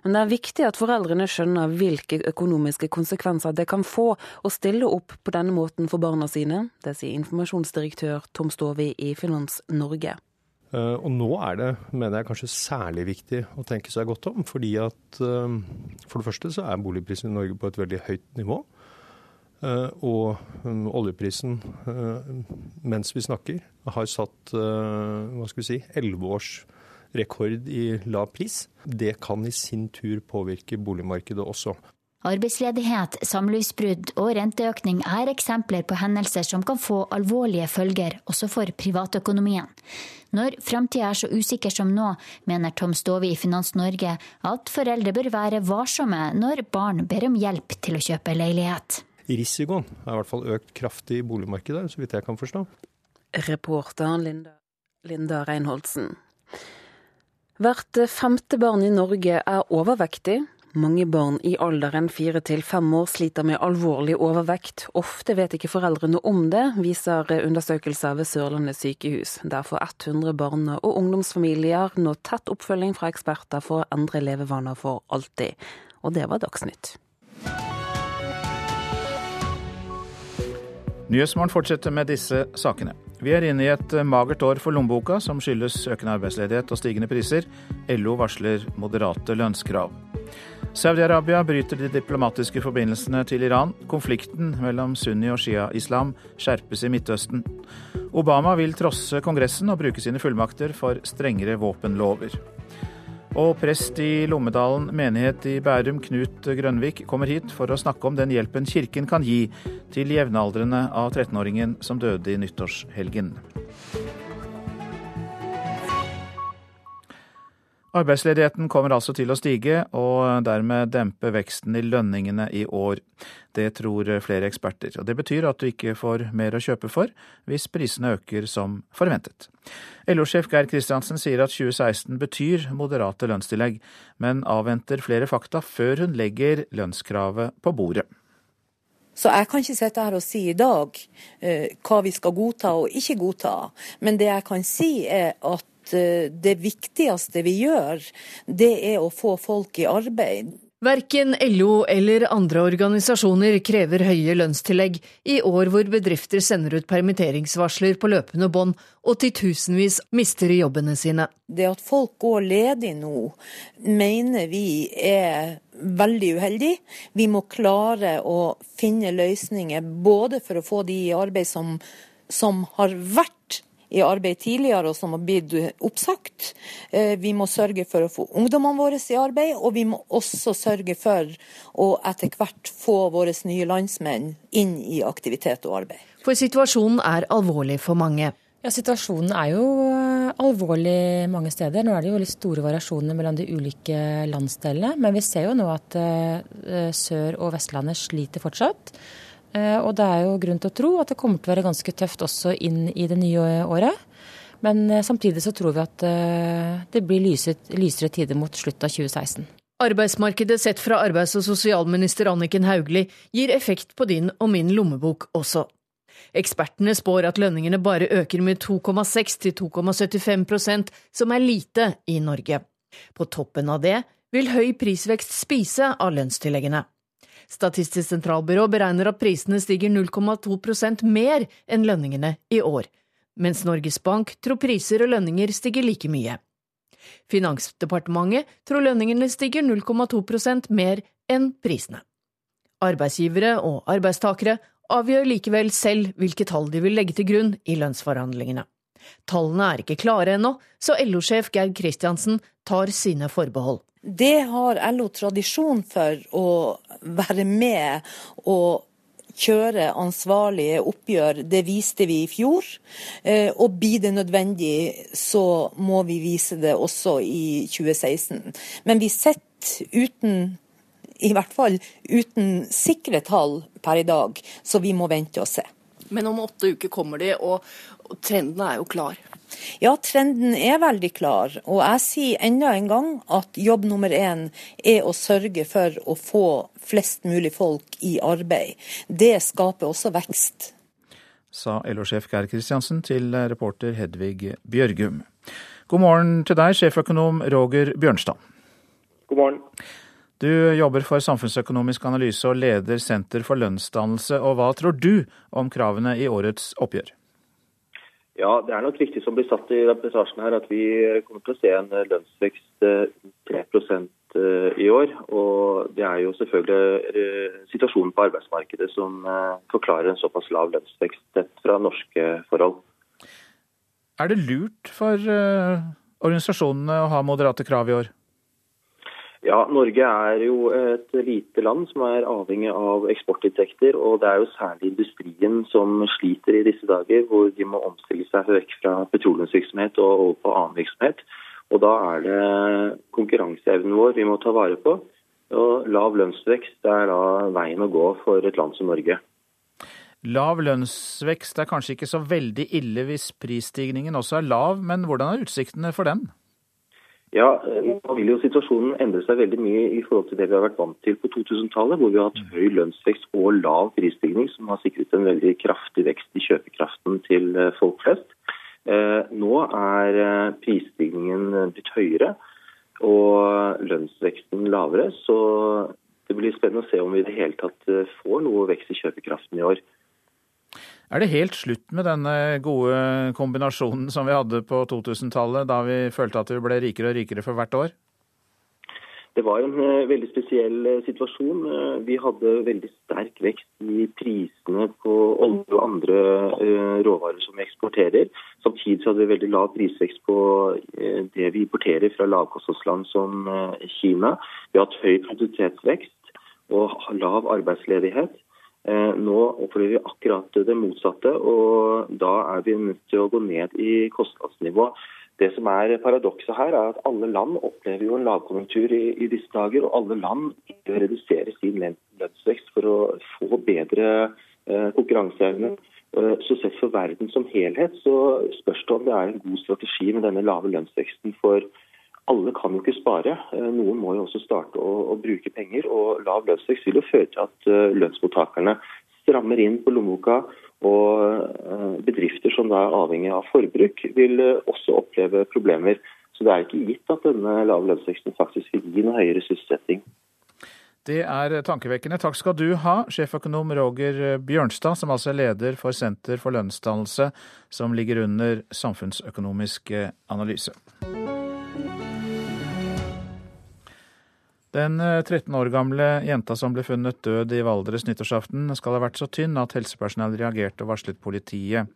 Men det er viktig at foreldrene skjønner hvilke økonomiske konsekvenser det kan få å stille opp på denne måten for barna sine. Det sier informasjonsdirektør Tom Stovi i Finans Norge. Og nå er det, mener jeg, kanskje særlig viktig å tenke seg godt om. Fordi at for det første så er boligprisen i Norge på et veldig høyt nivå. Og oljeprisen, mens vi snakker, har satt hva skal vi si, elleve års rekord i lav pris. Det kan i sin tur påvirke boligmarkedet også. Arbeidsledighet, samlivsbrudd og renteøkning er eksempler på hendelser som kan få alvorlige følger også for privatøkonomien. Når framtida er så usikker som nå, mener Tom Stove i Finans Norge at foreldre bør være varsomme når barn ber om hjelp til å kjøpe leilighet. Risikoen er i hvert fall økt kraftig i boligmarkedet, så vidt jeg kan forstå. Reporteren Linda, Linda Reinholdsen. Hvert femte barn i Norge er overvektig. Mange barn i alderen fire til fem år sliter med alvorlig overvekt. Ofte vet ikke foreldrene om det, viser undersøkelser ved Sørlandet sykehus. Derfor 100 barne- og ungdomsfamilier nå tett oppfølging fra eksperter for å endre levevaner for alltid. Og det var Dagsnytt. Nyhetsmorgen fortsetter med disse sakene. Vi er inne i et magert år for lommeboka, som skyldes økende arbeidsledighet og stigende priser. LO varsler moderate lønnskrav. Saudi-Arabia bryter de diplomatiske forbindelsene til Iran. Konflikten mellom sunni- og shia-islam skjerpes i Midtøsten. Obama vil trosse Kongressen og bruke sine fullmakter for strengere våpenlover. Og prest i Lommedalen menighet i Bærum, Knut Grønvik, kommer hit for å snakke om den hjelpen kirken kan gi til jevnaldrende av 13-åringen som døde i nyttårshelgen. Arbeidsledigheten kommer altså til å stige, og dermed dempe veksten i lønningene i år. Det tror flere eksperter. Og Det betyr at du ikke får mer å kjøpe for hvis prisene øker som forventet. LO-sjef Geir Kristiansen sier at 2016 betyr moderate lønnstillegg, men avventer flere fakta før hun legger lønnskravet på bordet. Så jeg kan ikke sitte her og si i dag eh, hva vi skal godta og ikke godta. Men det jeg kan si er at det viktigste vi gjør, det er å få folk i arbeid. Verken LO eller andre organisasjoner krever høye lønnstillegg i år hvor bedrifter sender ut permitteringsvarsler på løpende bånd og titusenvis mister jobbene sine. Det at folk går ledig nå, mener vi er veldig uheldig. Vi må klare å finne løsninger både for å få de i arbeid som, som har vært i arbeid tidligere og som har blitt oppsagt. Eh, vi må sørge for å få ungdommene våre i arbeid, og vi må også sørge for å etter hvert få våre nye landsmenn inn i aktivitet og arbeid. For situasjonen er alvorlig for mange. Ja, Situasjonen er jo eh, alvorlig mange steder. Nå er det jo litt store variasjoner mellom de ulike landsdelene. Men vi ser jo nå at Sør- og Vestlandet sliter fortsatt. Eh, og det er jo grunn til å tro at det kommer til å være ganske tøft også inn i det nye året. Men eh, samtidig så tror vi at eh, det blir lysere tider mot slutten av 2016. Arbeidsmarkedet sett fra arbeids- og sosialminister Anniken Hauglie gir effekt på din og min lommebok også. Ekspertene spår at lønningene bare øker med 2,6 til 2,75% som er lite i Norge. På toppen av det vil høy prisvekst spise av lønnstilleggene. Statistisk sentralbyrå beregner at prisene stiger 0,2% mer enn lønningene i år, mens Norges Bank tror priser og lønninger stiger like mye. Finansdepartementet tror lønningene stiger 0,2% mer enn prisene. Arbeidsgivere og arbeidstakere avgjør likevel selv hvilke tall de vil legge til grunn i lønnsforhandlingene. Tallene er ikke klare ennå, så LO-sjef Geir Kristiansen tar sine forbehold. Det har LO tradisjon for å være med og kjøre ansvarlige oppgjør. Det viste vi i fjor. Eh, og blir det nødvendig, så må vi vise det også i 2016. Men vi sitter uten i hvert fall uten sikre tall per i dag, så vi må vente og se. Men om åtte uker kommer de, og, og trenden er jo klar. Ja, trenden er veldig klar. Og jeg sier enda en gang at jobb nummer én er å sørge for å få flest mulig folk i arbeid. Det skaper også vekst. Sa LO-sjef Geir Kristiansen til reporter Hedvig Bjørgum. God morgen til deg, sjeføkonom Roger Bjørnstad. God morgen. Du jobber for samfunnsøkonomisk analyse og leder Senter for lønnsdannelse. Og hva tror du om kravene i årets oppgjør? Ja, Det er nok riktig som blir satt i reportasjen her, at vi kommer til å se en lønnsvekst 3 eh, i år. Og det er jo selvfølgelig eh, situasjonen på arbeidsmarkedet som eh, forklarer en såpass lav lønnsvekst fra norske forhold. Er det lurt for organisasjonene å ha moderate krav i år? Ja, Norge er jo et lite land som er avhengig av eksportinntekter. Og det er jo særlig industrien som sliter i disse dager, hvor de må omstille seg vekk fra petroleumsvirksomhet og over på annen virksomhet. Og da er det konkurranseevnen vår vi må ta vare på. Og lav lønnsvekst er da veien å gå for et land som Norge. Lav lønnsvekst er kanskje ikke så veldig ille hvis prisstigningen også er lav, men hvordan er utsiktene for den? Ja, Nå vil jo situasjonen endre seg veldig mye i forhold til det vi har vært vant til på 2000-tallet, hvor vi har hatt høy lønnsvekst og lav prisstigning, som har sikret en veldig kraftig vekst i kjøpekraften til eh, folk flest. Eh, nå er eh, prisstigningen blitt høyere. og lønnsveksten lavere. Så det blir spennende å se om vi i det hele tatt eh, får noe vekst i kjøpekraften i år. Er det helt slutt med denne gode kombinasjonen som vi hadde på 2000-tallet, da vi følte at vi ble rikere og rikere for hvert år? Det var en uh, veldig spesiell uh, situasjon. Uh, vi hadde veldig sterk vekst i prisene på olje og andre råvarer som vi eksporterer. Samtidig hadde vi veldig lav prisvekst på det vi importerer fra lavkostnadsland som Kina. Vi har hatt høy produktivitetsvekst og lav arbeidsledighet. Nå opplever vi akkurat det motsatte, og da er vi nødt til å gå ned i kostnadsnivå. Det som er Paradokset her er at alle land opplever jo en lavkonjunktur i, i disse dager. Og alle land reduserer sin lønnsvekst for å få bedre eh, konkurranseevne. Eh, så sett for verden som helhet så spørs det om det er en god strategi med denne lave lønnsveksten. For alle kan jo ikke spare. Eh, noen må jo også starte å, å bruke penger. Og lav lønnsvekst vil jo føre til at uh, lønnsmottakerne strammer inn på lommeboka og eh, bedrifter som da er avhengig av forbruk, vil eh, også oppleve problemer. Så det er ikke gitt at denne lave lønnsveksten faktisk vil gi noe høyere sysselsetting. Det er tankevekkende. Takk skal du ha, sjeføkonom Roger Bjørnstad, som altså er leder for Senter for lønnsdannelse, som ligger under Samfunnsøkonomisk analyse. Den 13 eh, år gamle jenta som ble funnet død i Valdres nyttårsaften, skal ha vært så tynn at helsepersonell reagerte og varslet politiet.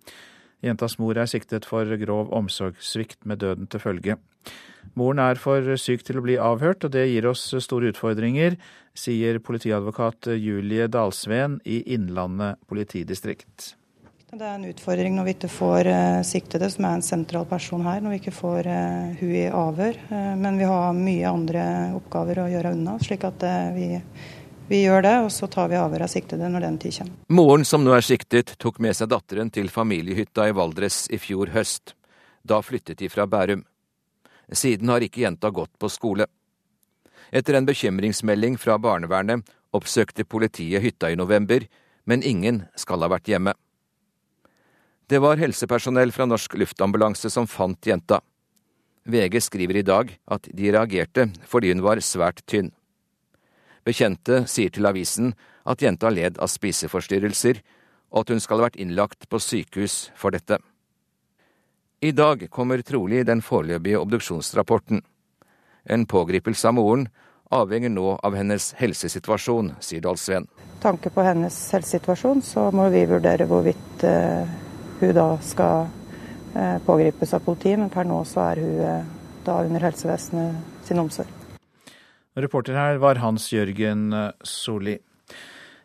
Jentas mor er siktet for grov omsorgssvikt med døden til følge. Moren er for syk til å bli avhørt, og det gir oss store utfordringer, sier politiadvokat Julie Dalsveen i Innlandet politidistrikt. Det er en utfordring når vi ikke får uh, siktede, som er en sentral person her, når vi ikke får uh, hun i avhør. Uh, men vi har mye andre oppgaver å gjøre unna, slik at vi, vi, gjør det. Og så tar vi avhør av siktede når den tid kommer. Moren som nå er siktet, tok med seg datteren til familiehytta i Valdres i fjor høst. Da flyttet de fra Bærum. Siden har ikke jenta gått på skole. Etter en bekymringsmelding fra barnevernet oppsøkte politiet hytta i november, men ingen skal ha vært hjemme. Det var helsepersonell fra Norsk Luftambulanse som fant jenta. VG skriver i dag at de reagerte fordi hun var svært tynn. Bekjente sier til avisen at jenta led av spiseforstyrrelser, og at hun skal ha vært innlagt på sykehus for dette. I dag kommer trolig den foreløpige obduksjonsrapporten. En pågripelse av moren avhenger nå av hennes helsesituasjon, sier Dalsveen. Tanke på hennes helsesituasjon, så må vi vurdere hvorvidt eh hun da skal eh, pågripes av politiet, men per nå så er hun eh, da under helsevesenet sin omsorg. Reporter her var Hans Jørgen Soli.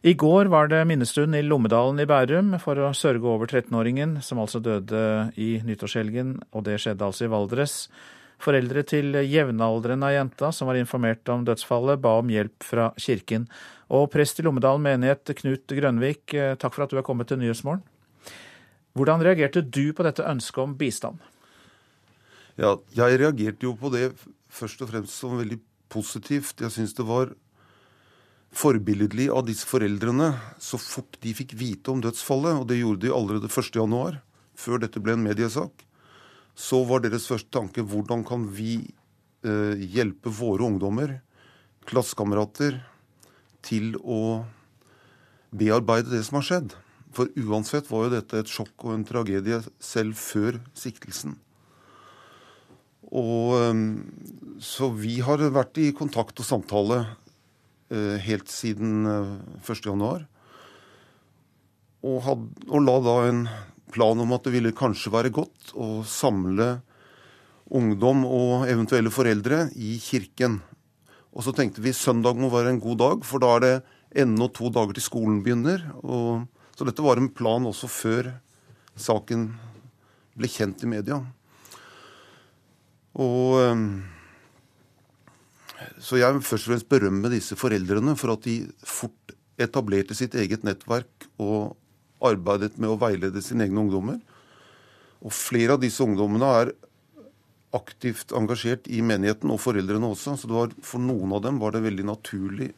I går var det minnestund i Lommedalen i Bærum for å sørge over 13-åringen, som altså døde i nyttårshelgen, og det skjedde altså i Valdres. Foreldre til jevnaldrende av jenta som var informert om dødsfallet, ba om hjelp fra kirken. Og prest i Lommedalen menighet, Knut Grønvik, takk for at du er kommet til Nyhetsmorgen. Hvordan reagerte du på dette ønsket om bistand? Ja, jeg reagerte jo på det først og fremst som veldig positivt. Jeg syns det var forbilledlig av disse foreldrene så fort de fikk vite om dødsfallet, og det gjorde de allerede 1.1, før dette ble en mediesak, så var deres første tanke hvordan kan vi eh, hjelpe våre ungdommer, klassekamerater, til å bearbeide det som har skjedd. For uansett var jo dette et sjokk og en tragedie selv før siktelsen. Og ehm, Så vi har vært i kontakt og samtale eh, helt siden 1.1. Eh, og, og la da en plan om at det ville kanskje være godt å samle ungdom og eventuelle foreldre i kirken. Og så tenkte vi søndag må være en god dag, for da er det ennå to dager til skolen begynner. og så dette var en plan også før saken ble kjent i media. Og ehm, Så jeg vil først og fremst berømme disse foreldrene for at de fort etablerte sitt eget nettverk og arbeidet med å veilede sine egne ungdommer. Og flere av disse ungdommene er aktivt engasjert i menigheten, og foreldrene også. Så var, for noen av dem var det veldig naturlig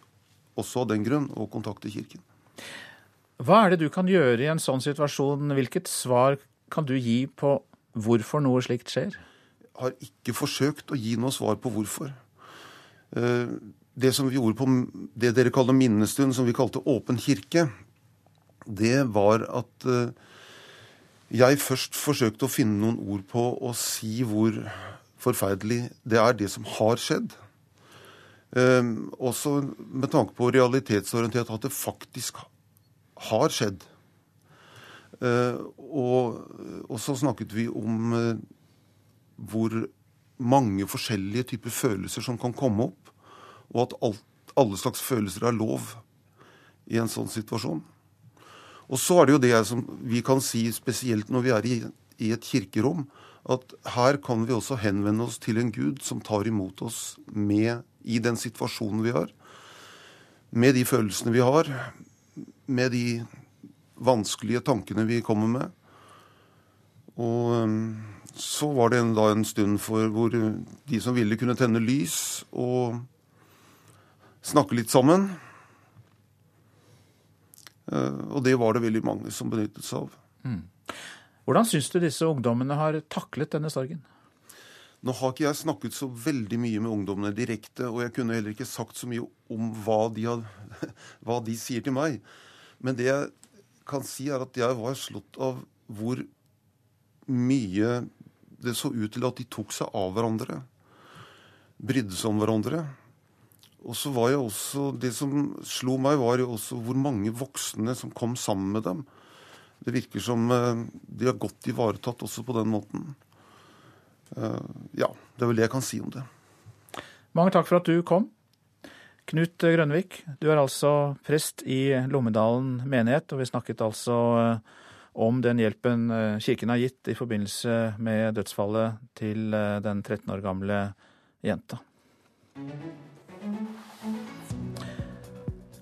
også av den grunn å kontakte kirken. Hva er det du kan gjøre i en sånn situasjon? Hvilket svar kan du gi på hvorfor noe slikt skjer? Jeg har ikke forsøkt å gi noe svar på hvorfor. Eh, det som vi gjorde på det dere kaller minnestund, som vi kalte åpen kirke, det var at eh, jeg først forsøkte å finne noen ord på å si hvor forferdelig det er, det som har skjedd. Um, også med tanke på realitetsorientert at det faktisk har skjedd. Uh, og, og, så snakket vi om uh, hvor mange forskjellige typer følelser som kan komme opp, og at alt, alle slags følelser er lov i en sånn situasjon. Og så er det jo det som vi kan si spesielt når vi er i, i et kirkerom, at her kan vi også henvende oss til en Gud som tar imot oss med i den situasjonen vi har, med de følelsene vi har, med de vanskelige tankene vi kommer med. Og um, så var det en, da en stund for hvor de som ville, kunne tenne lys og snakke litt sammen. Eh, og det var det veldig mange som benyttet seg av. Mm. Hvordan syns du disse ungdommene har taklet denne sorgen? Nå har ikke jeg snakket så veldig mye med ungdommene direkte, og jeg kunne heller ikke sagt så mye om hva de, had, [LAUGHS] hva de sier til meg. Men det jeg kan si, er at jeg var slått av hvor mye det så ut til at de tok seg av hverandre. Brydde seg om hverandre. Og så var jeg også, Det som slo meg, var jo også hvor mange voksne som kom sammen med dem. Det virker som eh, de har godt ivaretatt også på den måten. Eh, ja, det er vel det jeg kan si om det. Mange takk for at du kom. Knut Grønvik, du er altså prest i Lommedalen menighet, og vi snakket altså eh, om den hjelpen kirken har gitt i forbindelse med dødsfallet til den 13 år gamle jenta.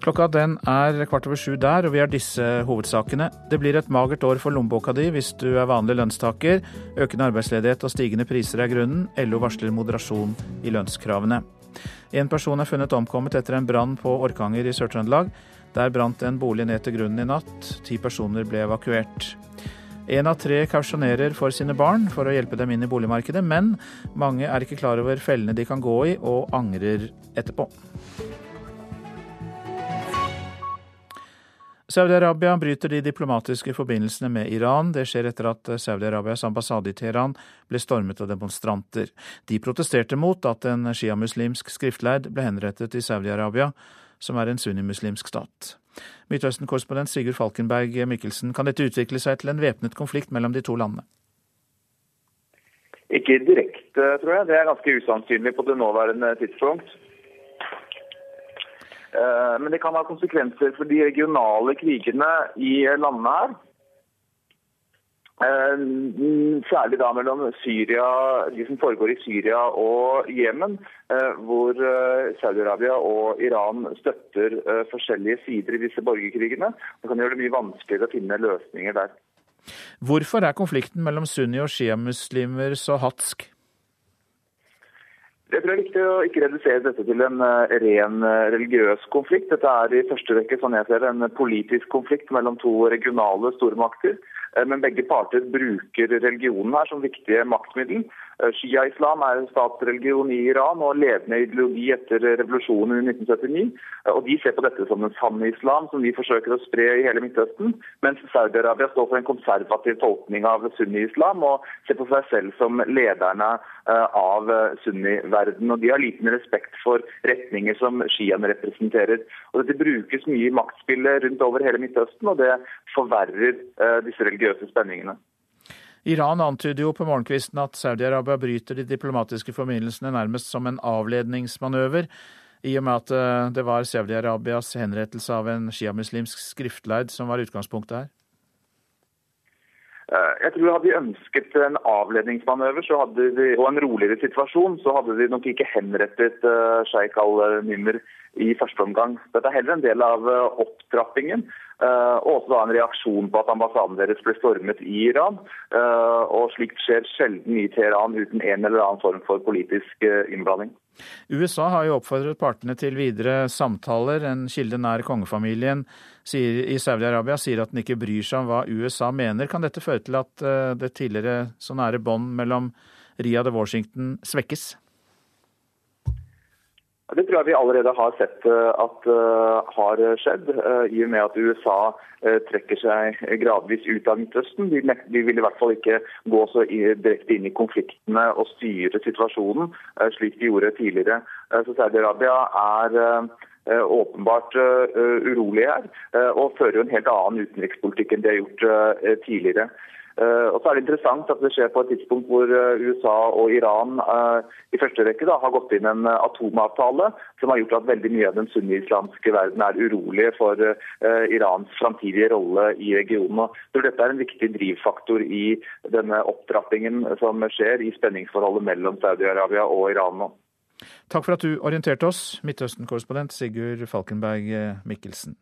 Klokka den er kvart over sju der, og vi har disse hovedsakene. Det blir et magert år for lommeboka di hvis du er vanlig lønnstaker. Økende arbeidsledighet og stigende priser er grunnen. LO varsler moderasjon i lønnskravene. En person er funnet omkommet etter en brann på Orkanger i Sør-Trøndelag. Der brant en bolig ned til grunnen i natt. Ti personer ble evakuert. Én av tre kausjonerer for sine barn for å hjelpe dem inn i boligmarkedet, men mange er ikke klar over fellene de kan gå i, og angrer etterpå. Saudi-Arabia bryter de diplomatiske forbindelsene med Iran. Det skjer etter at Saudi-Arabias ambassade i Teheran ble stormet av demonstranter. De protesterte mot at en sjiamuslimsk skriftleid ble henrettet i Saudi-Arabia, som er en sunnimuslimsk stat. Midtøsten-korrespondent Sigurd Falkenberg Mikkelsen, kan dette utvikle seg til en væpnet konflikt mellom de to landene? Ikke direkte, tror jeg. Det er ganske usannsynlig på det nåværende tidspunkt. Eh, men det kan ha konsekvenser for de regionale krigene i landet her. Eh, særlig da mellom Syria, de som foregår i Syria og Jemen, eh, hvor Saudi-Arabia og Iran støtter forskjellige sider i disse borgerkrigene. Det kan gjøre det mye vanskeligere å finne løsninger der. Hvorfor er konflikten mellom sunni- og sjiamuslimer så hatsk? Jeg tror det er viktig å ikke redusere dette til en eh, ren eh, religiøs konflikt. Dette er i første rekke sånn jeg ser en politisk konflikt mellom to regionale stormakter. Eh, men begge parter bruker religionen her som viktige maktmiddel. Shia-islam er en statsreligion i Iran og ledende ideologi etter revolusjonen i 1979. Og De ser på dette som en sanne islam som vi forsøker å spre i hele Midtøsten. Mens Saudi-Arabia står for en konservativ tolkning av sunni-islam og ser på seg selv som lederne av sunni-verden. Og De har liten respekt for retninger som shiaene representerer. Og Dette brukes mye i maktspillet rundt over hele Midtøsten, og det forverrer disse religiøse spenningene. Iran antyder jo på morgenkvisten at Saudi-Arabia bryter de diplomatiske forbindelsene nærmest som en avledningsmanøver, i og med at eh, det var Saudi-Arabias henrettelse av en sjiamuslimsk skriftleid som var utgangspunktet her? Eh, jeg tror Hadde de ønsket en avledningsmanøver de, og en roligere situasjon, så hadde de nok ikke henrettet uh, Sheikh al-Nimr i første omgang. Dette er heller en del av opptrappingen. Uh, og også da en reaksjon på at ambassaden deres ble stormet i Iran. Uh, og slikt skjer sjelden i Teheran uten en eller annen form for politisk uh, innblanding. USA har jo oppfordret partene til videre samtaler. En kilde nær kongefamilien i Saudi-Arabia sier at den ikke bryr seg om hva USA mener. Kan dette føre til at det tidligere så nære bånd mellom Riyadh og Washington svekkes? Det tror jeg vi allerede har sett eh, at uh, har skjedd, uh, i og med at USA trekker seg gradvis ut av Midtøsten. De, vil i hvert fall ikke gå så direkte inn i konfliktene og styre situasjonen slik de gjorde tidligere. så Saudi-Arabia er åpenbart urolig her, og fører en helt annen utenrikspolitikk enn de har gjort tidligere. Eh, og så er det interessant at det skjer på et tidspunkt hvor eh, USA og Iran uh, i første rekke da, har gått inn en atomavtale som har gjort at veldig mye av den sunni-islamske verden er urolige for Irans framtidige rolle i regionen. Jeg tror dette er en viktig drivfaktor i denne opptrappingen som skjer i spenningsforholdet mellom Saudi-Arabia og Iran nå. Takk for at du orienterte oss, Midtøsten-korrespondent Sigurd Falkenberg Mikkelsen.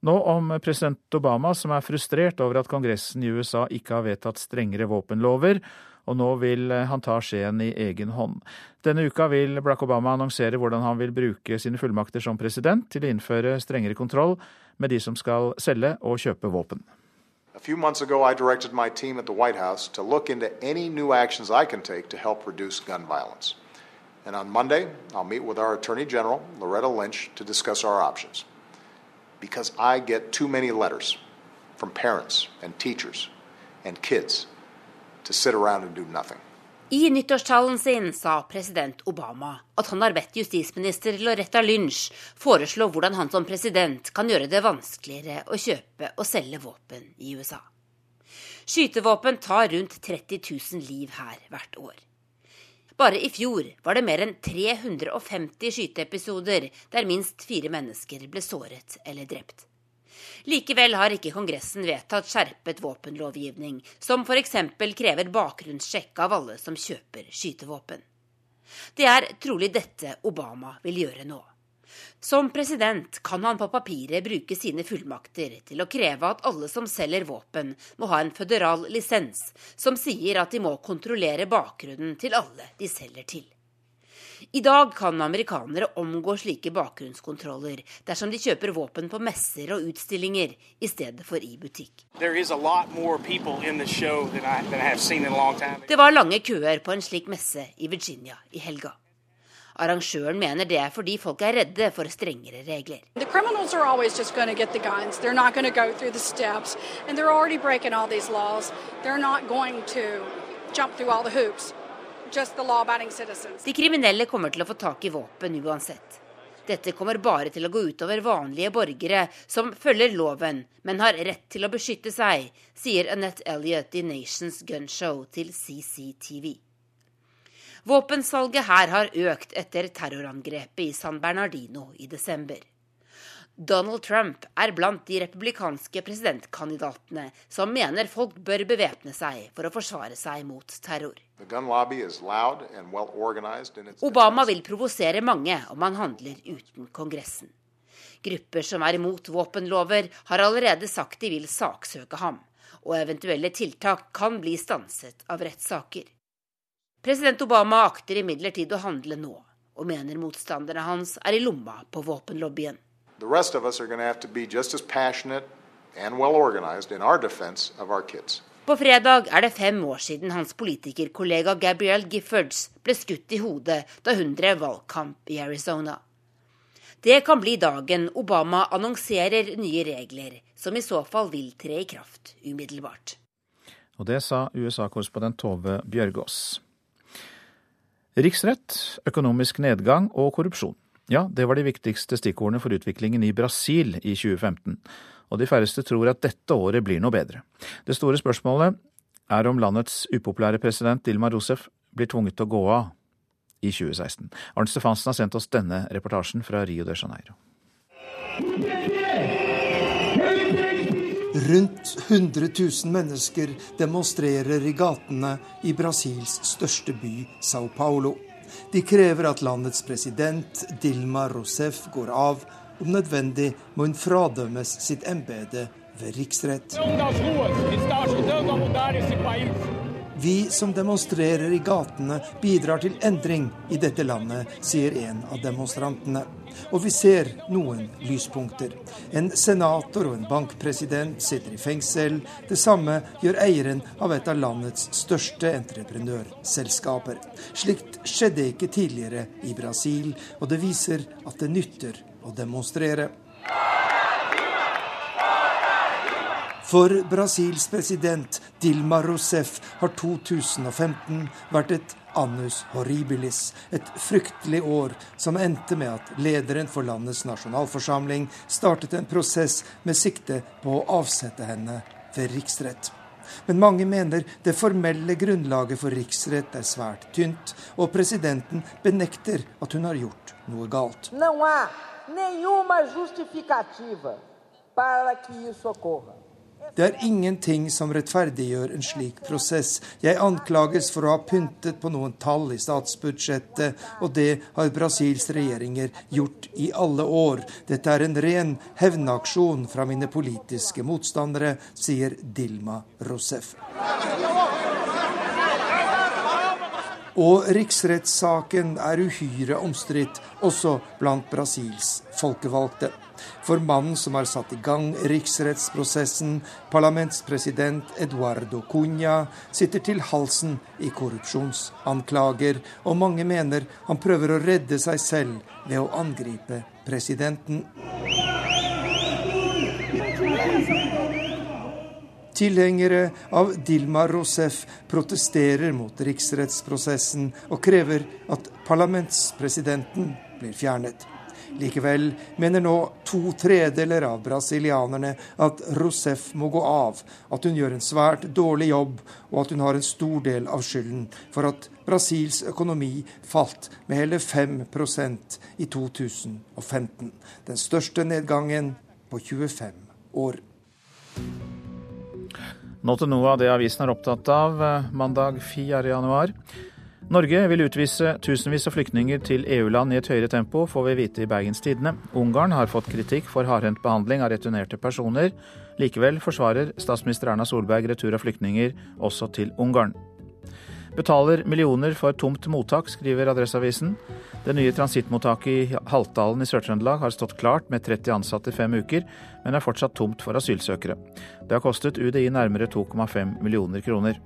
Nå om president Obama, som er frustrert over at Kongressen i USA ikke har vedtatt strengere våpenlover, og nå vil han ta skjeen i egen hånd. Denne uka vil Barack Obama annonsere hvordan han vil bruke sine fullmakter som president til å innføre strengere kontroll med de som skal selge og kjøpe våpen. A few months ago, I directed my team at the White House to look into any new actions I can take to help reduce gun violence. And on Monday, I'll meet with our Attorney General, Loretta Lynch, to discuss our options because I get too many letters from parents and teachers and kids to sit around and do nothing. I nyttårstalen sin sa president Obama at han har bedt justisminister Loretta Lynch foreslå hvordan han som president kan gjøre det vanskeligere å kjøpe og selge våpen i USA. Skytevåpen tar rundt 30 000 liv her hvert år. Bare i fjor var det mer enn 350 skyteepisoder der minst fire mennesker ble såret eller drept. Likevel har ikke Kongressen vedtatt skjerpet våpenlovgivning, som f.eks. krever bakgrunnssjekk av alle som kjøper skytevåpen. Det er trolig dette Obama vil gjøre nå. Som president kan han på papiret bruke sine fullmakter til å kreve at alle som selger våpen, må ha en føderal lisens som sier at de må kontrollere bakgrunnen til alle de selger til. I dag kan amerikanere omgå slike bakgrunnskontroller dersom de kjøper våpen på messer og utstillinger i stedet for i butikk. Det var lange køer på en slik messe i Virginia i helga. Arrangøren mener det er fordi folk er redde for strengere regler. De kriminelle kommer til å få tak i våpen uansett. Dette kommer bare til å gå utover vanlige borgere som følger loven, men har rett til å beskytte seg, sier Annette Elliot i Nations Gun Show til CCTV. Våpensalget her har økt etter terrorangrepet i San Bernardino i desember. Donald Trump er blant de republikanske presidentkandidatene som mener folk bør bevæpne seg for å forsvare seg mot terror. Obama vil provosere mange om han handler uten Kongressen. Grupper som er imot våpenlover, har allerede sagt de vil saksøke ham, og eventuelle tiltak kan bli stanset av rettssaker. President Obama akter imidlertid å handle nå, og mener motstanderne hans er i lomma på våpenlobbyen. På fredag er det fem år siden hans politikerkollega Gabrielle Giffords ble skutt i hodet da hun drev valgkamp i Arizona. Det kan bli dagen Obama annonserer nye regler, som i så fall vil tre i kraft umiddelbart. Og det sa USA-korrespondent Tove Bjørgaas. Riksrett, økonomisk nedgang og korrupsjon. Ja, det var de viktigste stikkordene for utviklingen i Brasil i 2015. Og de færreste tror at dette året blir noe bedre. Det store spørsmålet er om landets upopulære president Dilma Rousef blir tvunget til å gå av i 2016. Arnt Stefansen har sendt oss denne reportasjen fra Rio de Janeiro. Rundt 100 000 mennesker demonstrerer i gatene i Brasils største by, Sao Paulo. De krever at landets president Dilma Rousef går av. Om nødvendig må hun fradømmes sitt embete ved riksrett. Vi som demonstrerer i gatene, bidrar til endring i dette landet, sier en av demonstrantene. Og vi ser noen lyspunkter. En senator og en bankpresident sitter i fengsel. Det samme gjør eieren av et av landets største entreprenørselskaper. Slikt skjedde ikke tidligere i Brasil, og det viser at det nytter å demonstrere. For Brasils president Dilma Rousef har 2015 vært et annus horribilis, et fryktelig år som endte med at lederen for landets nasjonalforsamling startet en prosess med sikte på å avsette henne ved riksrett. Men mange mener det formelle grunnlaget for riksrett er svært tynt, og presidenten benekter at hun har gjort noe galt. Não há nenhuma justificativa para que isso ocorra. Det er ingenting som rettferdiggjør en slik prosess. Jeg anklages for å ha pyntet på noen tall i statsbudsjettet, og det har Brasils regjeringer gjort i alle år. Dette er en ren hevnaksjon fra mine politiske motstandere, sier Dilma Rousef. Og riksrettssaken er uhyre omstridt, også blant Brasils folkevalgte. For mannen som har satt i gang riksrettsprosessen, parlamentspresident Eduardo Cunha, sitter til halsen i korrupsjonsanklager, og mange mener han prøver å redde seg selv ved å angripe presidenten. Tilhengere av Dilma Rousef protesterer mot riksrettsprosessen og krever at parlamentspresidenten blir fjernet. Likevel mener nå to tredeler av brasilianerne at Rousef må gå av, at hun gjør en svært dårlig jobb, og at hun har en stor del av skylden for at Brasils økonomi falt med hele 5% i 2015. Den største nedgangen på 25 år. Nå til noe av det avisen er opptatt av eh, mandag 4. Norge vil utvise tusenvis av flyktninger til EU-land i et høyere tempo, får vi vite i Bergens Tidende. Ungarn har fått kritikk for hardhendt behandling av returnerte personer. Likevel forsvarer statsminister Erna Solberg retur av flyktninger også til Ungarn. Betaler millioner for tomt mottak, skriver Adresseavisen. Det nye transittmottaket i Haltdalen i Sør-Trøndelag har stått klart med 30 ansatte i fem uker, men er fortsatt tomt for asylsøkere. Det har kostet UDI nærmere 2,5 millioner kroner.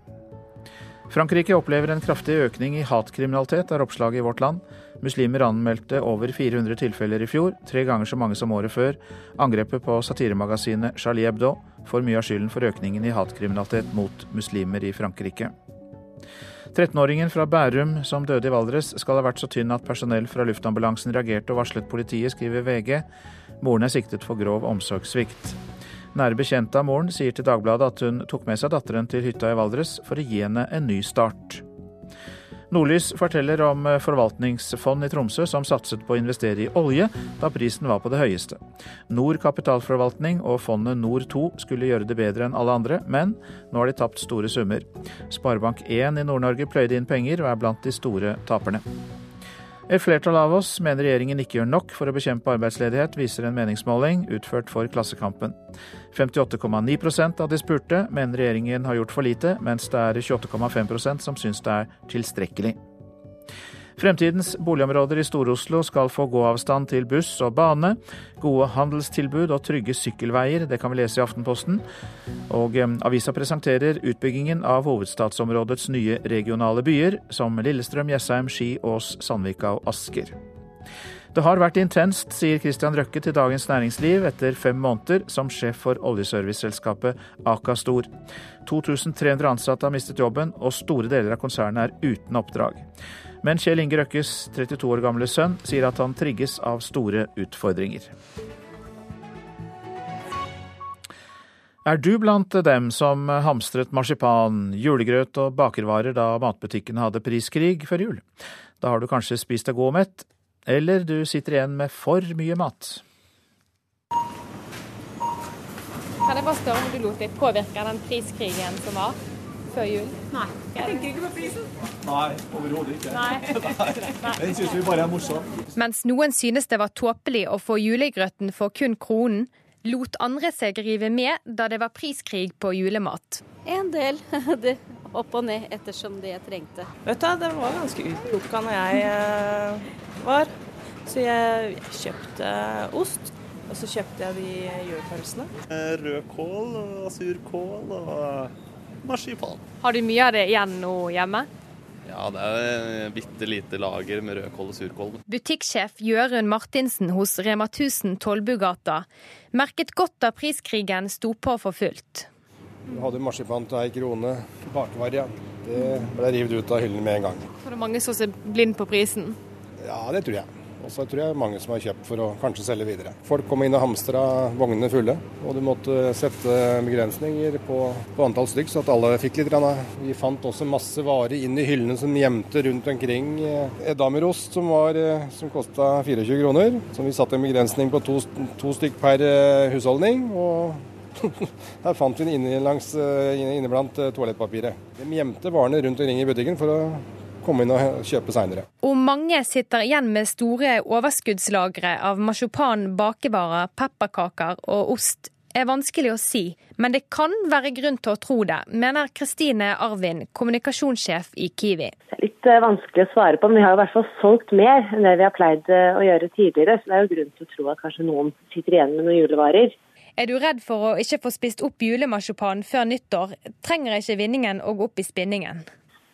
Frankrike opplever en kraftig økning i hatkriminalitet, er oppslaget i Vårt Land. Muslimer anmeldte over 400 tilfeller i fjor, tre ganger så mange som året før. Angrepet på satiremagasinet Charlie Hebdo får mye av skylden for økningen i hatkriminalitet mot muslimer i Frankrike. 13-åringen fra Bærum som døde i Valdres skal ha vært så tynn at personell fra luftambulansen reagerte og varslet politiet, skriver VG. Moren er siktet for grov omsorgssvikt. Nære bekjente av moren sier til Dagbladet at hun tok med seg datteren til hytta i Valdres for å gi henne en ny start. Nordlys forteller om forvaltningsfond i Tromsø som satset på å investere i olje da prisen var på det høyeste. Nord kapitalforvaltning og fondet Nord2 skulle gjøre det bedre enn alle andre, men nå har de tapt store summer. Sparebank1 i Nord-Norge pløyde inn penger og er blant de store taperne. Et flertall av oss mener regjeringen ikke gjør nok for å bekjempe arbeidsledighet, viser en meningsmåling utført for Klassekampen. 58,9% av de spurte mener regjeringen har gjort for lite, mens det er 28,5% som syns det er tilstrekkelig. Fremtidens boligområder i Stor-Oslo skal få gåavstand til buss og bane, gode handelstilbud og trygge sykkelveier, det kan vi lese i Aftenposten. Og eh, avisa presenterer utbyggingen av hovedstadsområdets nye regionale byer, som Lillestrøm, Jessheim, Ski, Ås, Sandvika og Asker. Det har vært intenst, sier Christian Røkke til Dagens Næringsliv etter fem måneder som sjef for oljeserviceselskapet Aka Stor. 2300 ansatte har mistet jobben, og store deler av konsernet er uten oppdrag. Men Kjell Inge Røkkes 32 år gamle sønn sier at han trigges av store utfordringer. Er du blant dem som hamstret marsipan, julegrøt og bakervarer da matbutikkene hadde priskrig før jul? Da har du kanskje spist deg god og mett, eller du sitter igjen med for mye mat. Kan jeg bare spørre om du lot deg påvirke av den priskrigen som var før jul? Nei. Jeg tenker ikke på prisen. Nei, overhodet ikke. Nei. [LAUGHS] Den syns vi bare er morsom. Mens noen synes det var tåpelig å få julegrøten for kun kronen, lot andre seg rive med da det var priskrig på julemat. En del. [LAUGHS] Det opp og ned ettersom det jeg trengte. Vet du, Det var ganske utplukka når jeg eh, var. Så jeg, jeg kjøpte ost, og så kjøpte jeg de julepølsene. Rødkål og surkål og marsipan. Har du mye av det igjen nå hjemme? Ja, det er bitte lite lager med rødkål og surkål. Butikksjef Jørund Martinsen hos Rema 1000 Tollbugata merket godt da priskrigen sto på for fullt. Vi hadde marsipan til ei krone, bakevarer. Det ble revet ut av hyllene med en gang. Så det er mange som ser blind på prisen? Ja, det tror jeg. Og så tror jeg mange som har kjøpt for å kanskje selge videre. Folk kom inn og hamstra vognene fulle, og du måtte sette begrensninger på, på antall stykk, så at alle fikk litt. Grann. Vi fant også masse varer inn i hyllene som gjemte rundt omkring. Edamerost som, var, som kosta 24 kroner, som vi satte en begrensning på to, to stykk per eh, husholdning. og [LAUGHS] her fant vi den inne, langs, inne blant toalettpapiret. De gjemte varene rundt omkring i butikken for å komme inn og kjøpe seinere. Og mange sitter igjen med store overskuddslagre av marsipan, bakevarer, pepperkaker og ost er vanskelig å si, men det kan være grunn til å tro det, mener Kristine Arvin, kommunikasjonssjef i Kiwi. Det er litt eh, vanskelig å svare på, men vi har i hvert fall solgt mer enn det vi har pleid eh, å gjøre tidligere. Så det er jo grunn til å tro at kanskje noen sitter igjen med noen julevarer. Er du redd for å ikke få spist opp julemarsipan før nyttår, trenger ikke vinningen å gå opp i spinningen.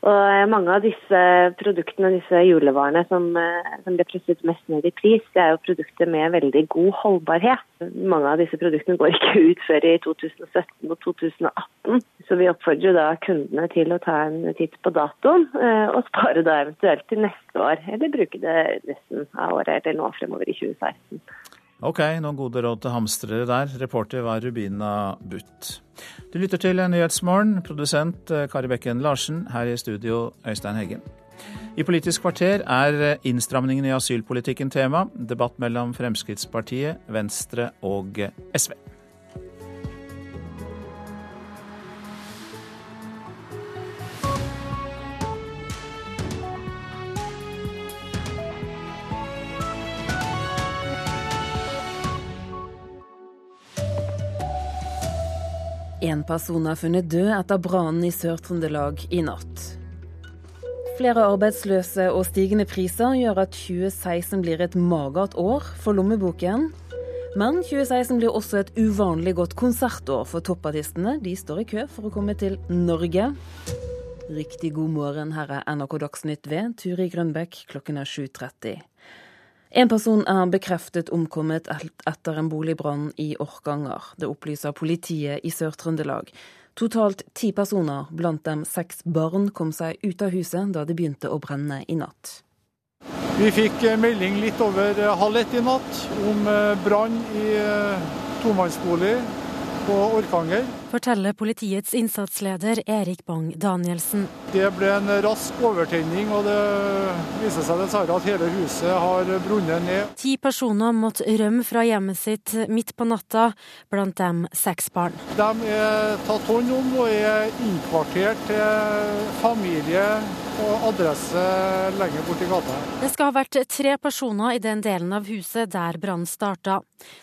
Og eh, mange av disse produktene, disse julevarene som, eh, som blir presset mest ned i pris, det er jo produkter med veldig god holdbarhet. Mange av disse produktene går ikke [LAUGHS] ut før i 2017 og 2018. Så vi oppfordrer da kundene til å ta en titt på datoen, eh, og spare da eventuelt til neste år. Eller bruke det resten av året eller nå fremover i 2016. Ok, noen gode råd til hamstrere der. Reporter var Rubina Butt. Du lytter til Nyhetsmorgen, produsent eh, Kari Bekken Larsen, her i studio Øystein Heggen. I Politisk kvarter er innstramningene innstramningen i asylpolitikken tema. Debatt mellom Fremskrittspartiet, Venstre og eh, SV. En person er funnet død etter brannen i Sør-Trøndelag i natt. Flere arbeidsløse og stigende priser gjør at 2016 blir et magert år for lommeboken. Men 2016 blir også et uvanlig godt konsertår for toppartistene. De står i kø for å komme til Norge. Riktig god morgen, her er NRK Dagsnytt ved Turi Grønbekk. Klokken er 7.30. En person er bekreftet omkommet etter en boligbrann i Orkanger. Det opplyser politiet i Sør-Trøndelag. Totalt ti personer, blant dem seks barn, kom seg ut av huset da det begynte å brenne i natt. Vi fikk eh, melding litt over eh, halv ett i natt om eh, brann i tomannsbolig på Orkanger. Forteller politiets innsatsleder Erik Bang Danielsen. Det ble en rask overtenning, og det viser seg dessverre at hele huset har brunnet ned. Ti personer måtte rømme fra hjemmet sitt midt på natta, blant dem seks barn. De er tatt hånd om og er innkvartert til familie og adresse lenger borti gata. Det skal ha vært tre personer i den delen av huset der brannen starta.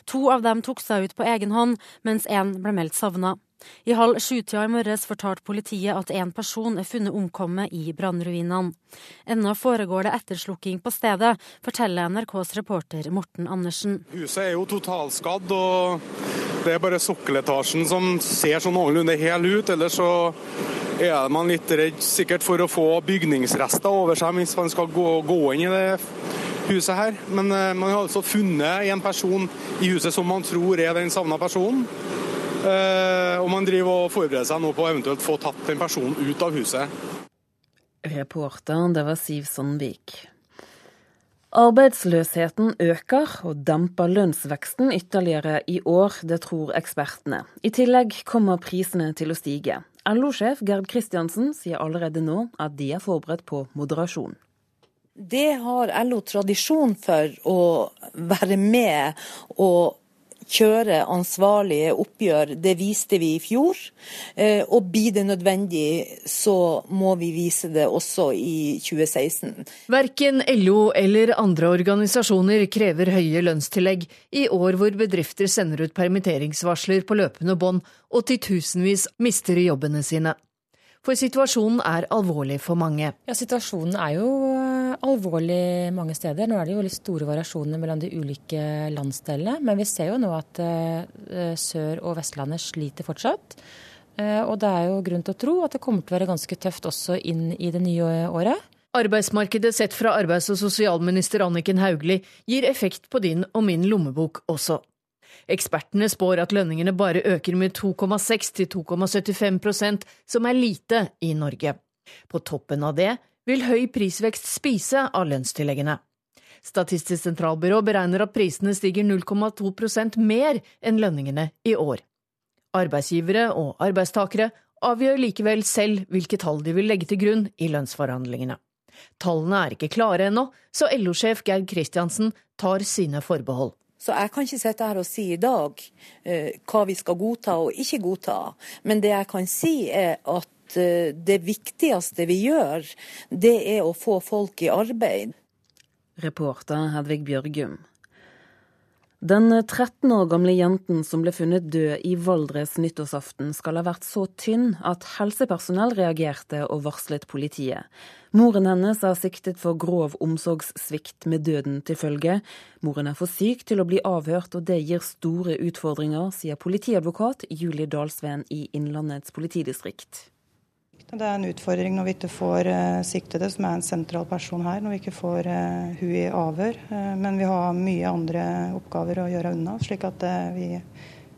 To av dem tok seg ut på egen hånd, mens én ble meldt savna. I halv sju-tida i morges fortalte politiet at en person er funnet omkommet i brannruinene. Ennå foregår det etterslukking på stedet, forteller NRKs reporter Morten Andersen. Huset er jo totalskadd, og det er bare sokkeletasjen som ser sånn noenlunde hel ut. Ellers så er man litt redd sikkert for å få bygningsrester over seg hvis man skal gå, gå inn i det huset her. Men uh, man har altså funnet en person i huset som man tror er den savna personen. Uh, og man driver og forbereder seg nå på å eventuelt få tatt den personen ut av huset. Reporteren, det var Siv Sandvik. Arbeidsløsheten øker og demper lønnsveksten ytterligere i år, det tror ekspertene. I tillegg kommer prisene til å stige. LO-sjef Gerd Kristiansen sier allerede nå at de er forberedt på moderasjon. Det har LO tradisjon for å være med og kjøre ansvarlige oppgjør. Det viste vi i fjor. Eh, og blir det nødvendig, så må vi vise det også i 2016. Verken LO eller andre organisasjoner krever høye lønnstillegg i år hvor bedrifter sender ut permitteringsvarsler på løpende bånd og titusenvis mister jobbene sine. For situasjonen er alvorlig for mange. Ja, Situasjonen er jo alvorlig mange steder. Nå er det jo litt store variasjoner mellom de ulike landsdelene. Men vi ser jo nå at uh, Sør- og Vestlandet sliter fortsatt. Og det er jo grunn til å tro at det kommer til å være ganske tøft også inn i det nye året. Arbeidsmarkedet sett fra arbeids- og sosialminister Anniken Hauglie gir effekt på din og min lommebok også. Ekspertene spår at lønningene bare øker med 2,6 til 2,75% som er lite i Norge. På toppen av det vil høy prisvekst spise av lønnstilleggene. Statistisk sentralbyrå beregner at prisene stiger 0,2% mer enn lønningene i år. Arbeidsgivere og arbeidstakere avgjør likevel selv hvilke tall de vil legge til grunn i lønnsforhandlingene. Tallene er ikke klare ennå, så LO-sjef Geir Kristiansen tar sine forbehold. Så jeg kan ikke sitte her og si i dag uh, hva vi skal godta og ikke godta. Men det jeg kan si er at uh, det viktigste vi gjør, det er å få folk i arbeid. Reporter Hedvig Bjørgum. Den 13 år gamle jenten som ble funnet død i Valdres nyttårsaften, skal ha vært så tynn at helsepersonell reagerte og varslet politiet. Moren hennes er siktet for grov omsorgssvikt med døden til følge. Moren er for syk til å bli avhørt, og det gir store utfordringer, sier politiadvokat Julie Dalsveen i Innlandets politidistrikt. Det er en utfordring når vi ikke får uh, siktede, som er en sentral person her, når vi ikke får uh, hun i avhør. Uh, men vi har mye andre oppgaver å gjøre unna, slik at vi,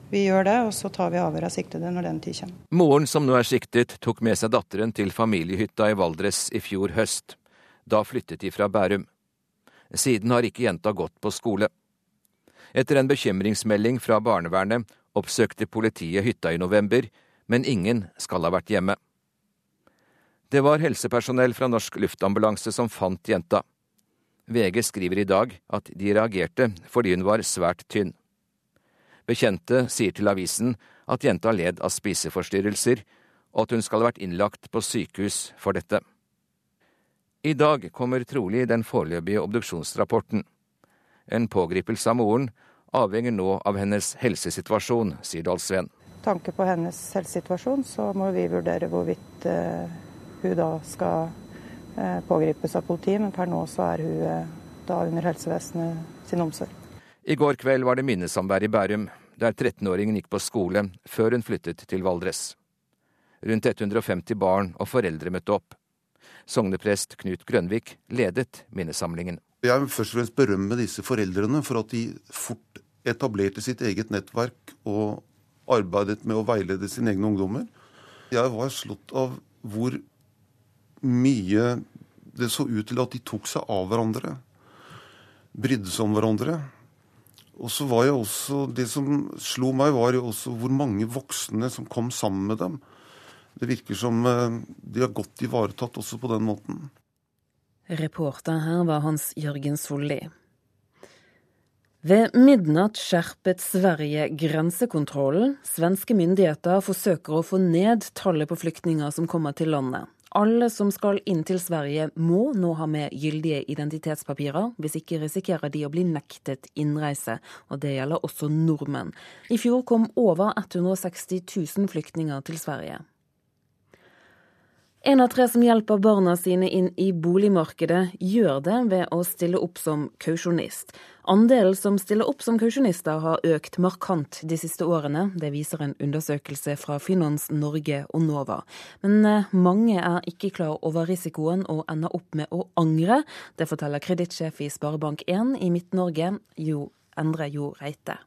vi, gjør det. Og så tar vi avhør av siktede når den tid kommer. Moren som nå er siktet, tok med seg datteren til familiehytta i Valdres i fjor høst. Da flyttet de fra Bærum. Siden har ikke jenta gått på skole. Etter en bekymringsmelding fra barnevernet oppsøkte politiet hytta i november, men ingen skal ha vært hjemme. Det var helsepersonell fra Norsk Luftambulanse som fant jenta. VG skriver i dag at de reagerte fordi hun var svært tynn. Bekjente sier til avisen at jenta led av spiseforstyrrelser, og at hun skal ha vært innlagt på sykehus for dette. I dag kommer trolig den foreløpige obduksjonsrapporten. En pågripelse av moren avhenger nå av hennes helsesituasjon, sier Dalsveen. Tanke på hennes helsesituasjon, så må vi vurdere hvorvidt eh, hun da skal eh, pågripes av politiet, men per nå så er hun eh, da under helsevesenet sin omsorg. I går kveld var det minnesamvær i Bærum, der 13-åringen gikk på skole før hun flyttet til Valdres. Rundt 150 barn og foreldre møtte opp. Sogneprest Knut Grønvik ledet minnesamlingen. Jeg vil først og fremst berømme disse foreldrene for at de fort etablerte sitt eget nettverk og arbeidet med å veilede sine egne ungdommer. Jeg var slått av hvor mye det så ut til at de tok seg av hverandre. Brydde seg om hverandre. Og så var jeg også, Det som slo meg, var jo også hvor mange voksne som kom sammen med dem. Det virker som eh, de har godt ivaretatt også på den måten. Reporter her var Hans Jørgen Solli. Ved midnatt skjerpet Sverige grensekontrollen. Svenske myndigheter forsøker å få ned tallet på flyktninger som kommer til landet. Alle som skal inn til Sverige må nå ha med gyldige identitetspapirer, hvis ikke risikerer de å bli nektet innreise, og det gjelder også nordmenn. I fjor kom over 160 000 flyktninger til Sverige. En av tre som hjelper barna sine inn i boligmarkedet, gjør det ved å stille opp som kausjonist. Andelen som stiller opp som kausjonister har økt markant de siste årene. Det viser en undersøkelse fra Finans Norge og NOVA. Men eh, mange er ikke klar over risikoen og ender opp med å angre. Det forteller kredittsjef i Sparebank1 i Midt-Norge, Jo Endre Jo Reite.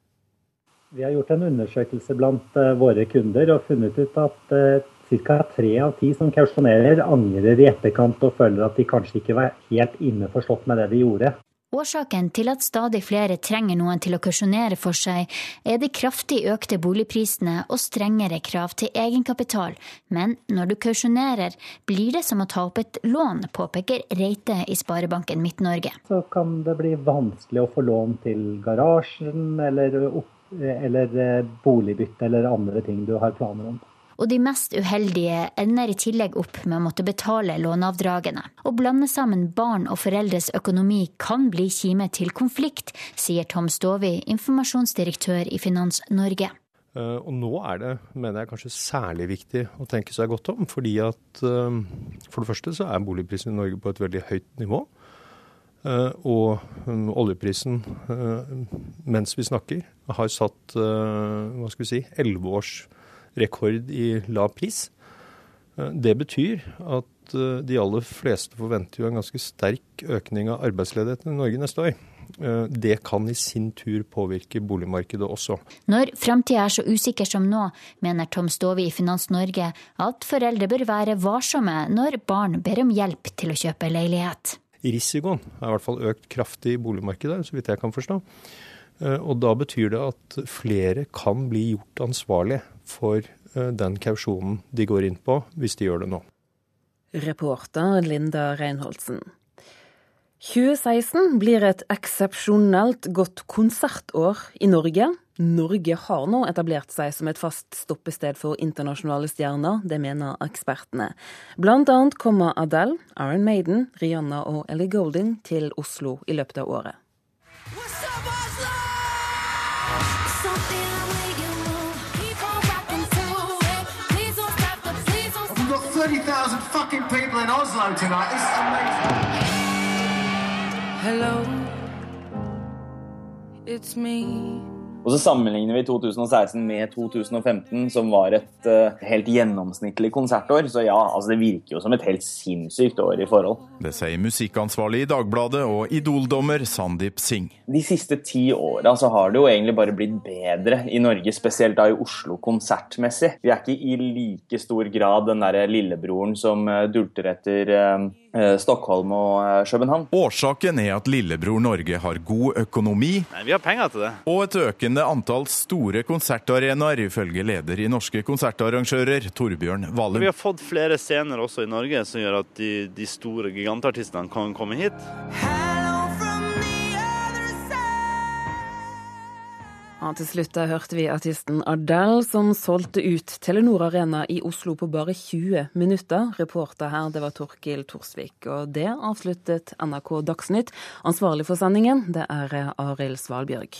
Vi har gjort en undersøkelse blant eh, våre kunder og funnet ut at eh, ca. tre av ti som kausjonerer, angrer i etterkant og føler at de kanskje ikke var helt innforstått med det de gjorde. Årsaken til at stadig flere trenger noen til å kausjonere for seg, er de kraftig økte boligprisene og strengere krav til egenkapital. Men når du kausjonerer, blir det som å ta opp et lån, påpeker Reite i Sparebanken Midt-Norge. Så kan det bli vanskelig å få lån til garasjen eller, eller eh, boligbytte eller andre ting du har planer om og de mest uheldige ender i tillegg opp med å måtte betale låneavdragene. Å blande sammen barn og foreldres økonomi kan bli kime til konflikt, sier Tom Stovi, informasjonsdirektør i Finans Norge. Eh, og nå er det, mener jeg, kanskje særlig viktig å tenke seg godt om. fordi at eh, for det første så er boligprisen i Norge på et veldig høyt nivå. Og oljeprisen mens vi snakker har satt hva skal vi si, elleve års rekord i lav pris. Det betyr at de aller fleste forventer jo en ganske sterk økning av arbeidsledigheten i Norge neste år. Eh, det kan i sin tur påvirke boligmarkedet også. Når framtida er så usikker som nå, mener Tom Stove i Finans Norge at foreldre bør være varsomme når barn ber om hjelp til å kjøpe leilighet. Risikoen er i hvert fall økt kraftig i boligmarkedet, så vidt jeg kan forstå. Eh, og da betyr det at flere kan bli gjort ansvarlig for eh, den kausjonen de går inn på, hvis de gjør det nå. Reporter Linda Reinholdsen. 2016 blir et eksepsjonelt godt konsertår i Norge. Norge har nå etablert seg som et fast stoppested for internasjonale stjerner, det mener ekspertene. Blant annet kommer Adele, Iron Maiden, Rihanna og Ellie Golding til Oslo i løpet av året. We've in Oslo tonight. Is amazing. Hello, it's me. Og så sammenligner vi 2016 med 2015, som var et uh, helt gjennomsnittlig konsertår. Så ja, altså det virker jo som et helt sinnssykt år i forhold. Det sier musikkansvarlig i Dagbladet og idoldommer Sandeep Singh. De siste ti åra så har det jo egentlig bare blitt bedre i Norge, spesielt da i Oslo konsertmessig. Vi er ikke i like stor grad den derre lillebroren som uh, dulter etter uh, Stockholm og København. Årsaken er at lillebror Norge har god økonomi. Nei, Vi har penger til det. Og et økende antall store konsertarenaer, ifølge leder i Norske konsertarrangører, Torbjørn Valum. Vi har fått flere scener også i Norge som gjør at de, de store gigantartistene kan komme hit. Ja, til slutt hørte vi artisten Adele som solgte ut Telenor Arena i Oslo på bare 20 minutter. Reporter her, det var Torkil Torsvik. Og det avsluttet NRK Dagsnytt. Ansvarlig for sendingen, det er Arild Svalbjørg.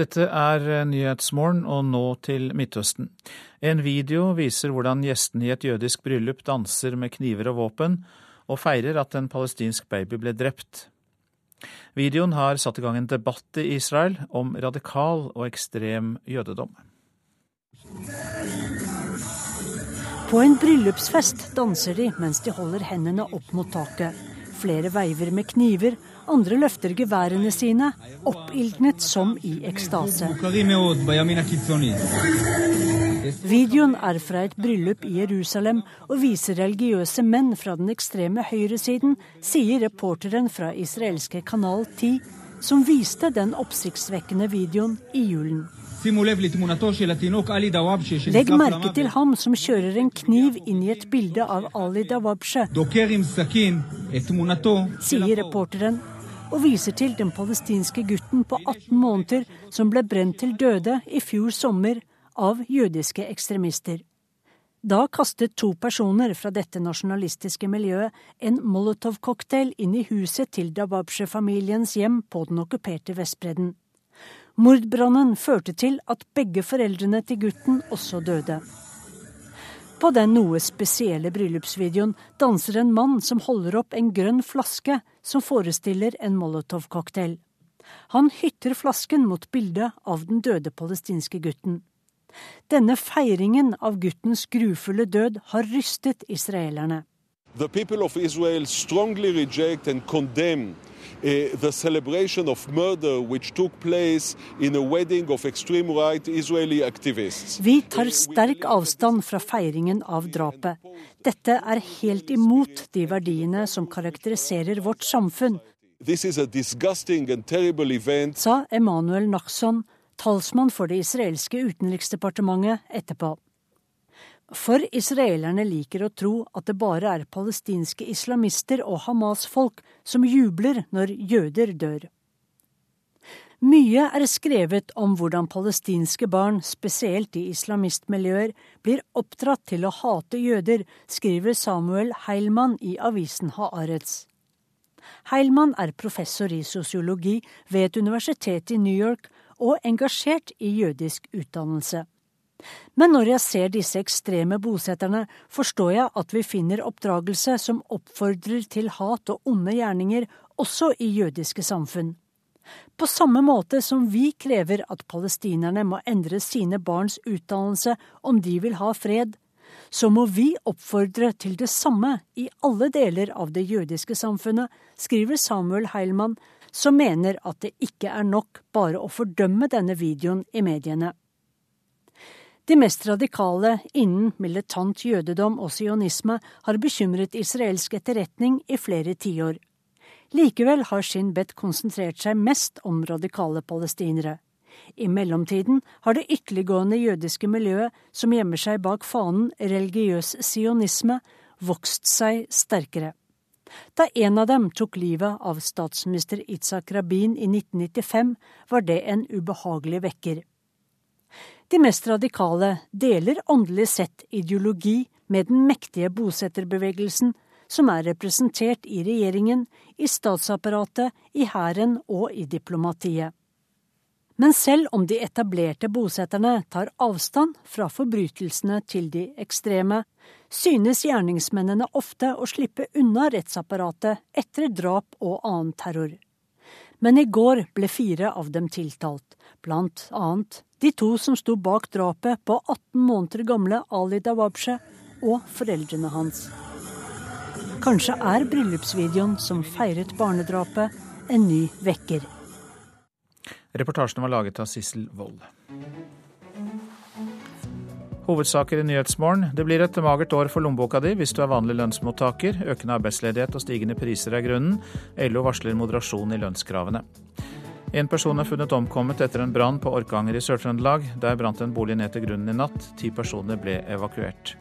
Dette er Nyhetsmorgen, og nå til Midtøsten. En video viser hvordan gjestene i et jødisk bryllup danser med kniver og våpen, og feirer at en palestinsk baby ble drept. Videoen har satt i gang en debatt i Israel om radikal og ekstrem jødedom. På en bryllupsfest danser de mens de holder hendene opp mot taket. Flere veiver med kniver, andre løfter geværene sine, oppildnet som i ekstase. Videoen er fra et bryllup i Jerusalem og viser religiøse menn fra den ekstreme høyresiden, sier reporteren fra israelske Kanal 10, som viste den oppsiktsvekkende videoen i julen. Legg merke til ham som kjører en kniv inn i et bilde av Ali Dawabshe, sier reporteren, og viser til den palestinske gutten på 18 måneder som ble brent til døde i fjor sommer av jødiske ekstremister. Da kastet to personer fra dette nasjonalistiske miljøet en molotovcocktail inn i huset til Dababshe-familiens hjem på den okkuperte Vestbredden. Mordbrannen førte til at begge foreldrene til gutten også døde. På den noe spesielle bryllupsvideoen danser en mann som holder opp en grønn flaske som forestiller en molotovcocktail. Han hytter flasken mot bildet av den døde palestinske gutten. Denne feiringen av guttens grufulle død har rystet israelerne. The people of Israel strongly reject and condemn uh, the celebration of murder which took place in a wedding of extreme right Israeli activists. Vi tar sterk avstand fra feiringen av drapet. Dette er helt imot de verdiene som karakteriserer vårt samfunn, This is a disgusting and terrible event. sa Emanuel Nachson, talsmann for det israelske utenriksdepartementet, etterpå. For israelerne liker å tro at det bare er palestinske islamister og Hamas-folk som jubler når jøder dør. Mye er skrevet om hvordan palestinske barn, spesielt i islamistmiljøer, blir oppdratt til å hate jøder, skriver Samuel Heilmann i avisen Haaretz. Heilmann er professor i sosiologi ved et universitet i New York og engasjert i jødisk utdannelse. Men når jeg ser disse ekstreme bosetterne, forstår jeg at vi finner oppdragelse som oppfordrer til hat og onde gjerninger også i jødiske samfunn. På samme måte som vi krever at palestinerne må endre sine barns utdannelse om de vil ha fred, så må vi oppfordre til det samme i alle deler av det jødiske samfunnet, skriver Samuel Heilmann, som mener at det ikke er nok bare å fordømme denne videoen i mediene. De mest radikale innen militant jødedom og sionisme har bekymret israelsk etterretning i flere tiår. Likevel har Shin Bet konsentrert seg mest om radikale palestinere. I mellomtiden har det ytterliggående jødiske miljøet, som gjemmer seg bak fanen religiøs sionisme, vokst seg sterkere. Da en av dem tok livet av statsminister Itzak Rabin i 1995, var det en ubehagelig vekker. De mest radikale deler åndelig sett ideologi med den mektige bosetterbevegelsen, som er representert i regjeringen, i statsapparatet, i hæren og i diplomatiet. Men selv om de etablerte bosetterne tar avstand fra forbrytelsene til de ekstreme, synes gjerningsmennene ofte å slippe unna rettsapparatet etter drap og annen terror. Men i går ble fire av dem tiltalt, blant annet de to som sto bak drapet på 18 måneder gamle Ali Dawabshe og foreldrene hans. Kanskje er bryllupsvideoen som feiret barnedrapet, en ny vekker. Reportasjen var laget av Sissel Wold. Hovedsaker i Nyhetsmorgen. Det blir et magert år for lommeboka di hvis du er vanlig lønnsmottaker. Økende arbeidsledighet og stigende priser er grunnen. LO varsler moderasjon i lønnskravene. En person er funnet omkommet etter en brann på Orkanger i Sør-Trøndelag. Der brant en bolig ned til grunnen i natt. Ti personer ble evakuert.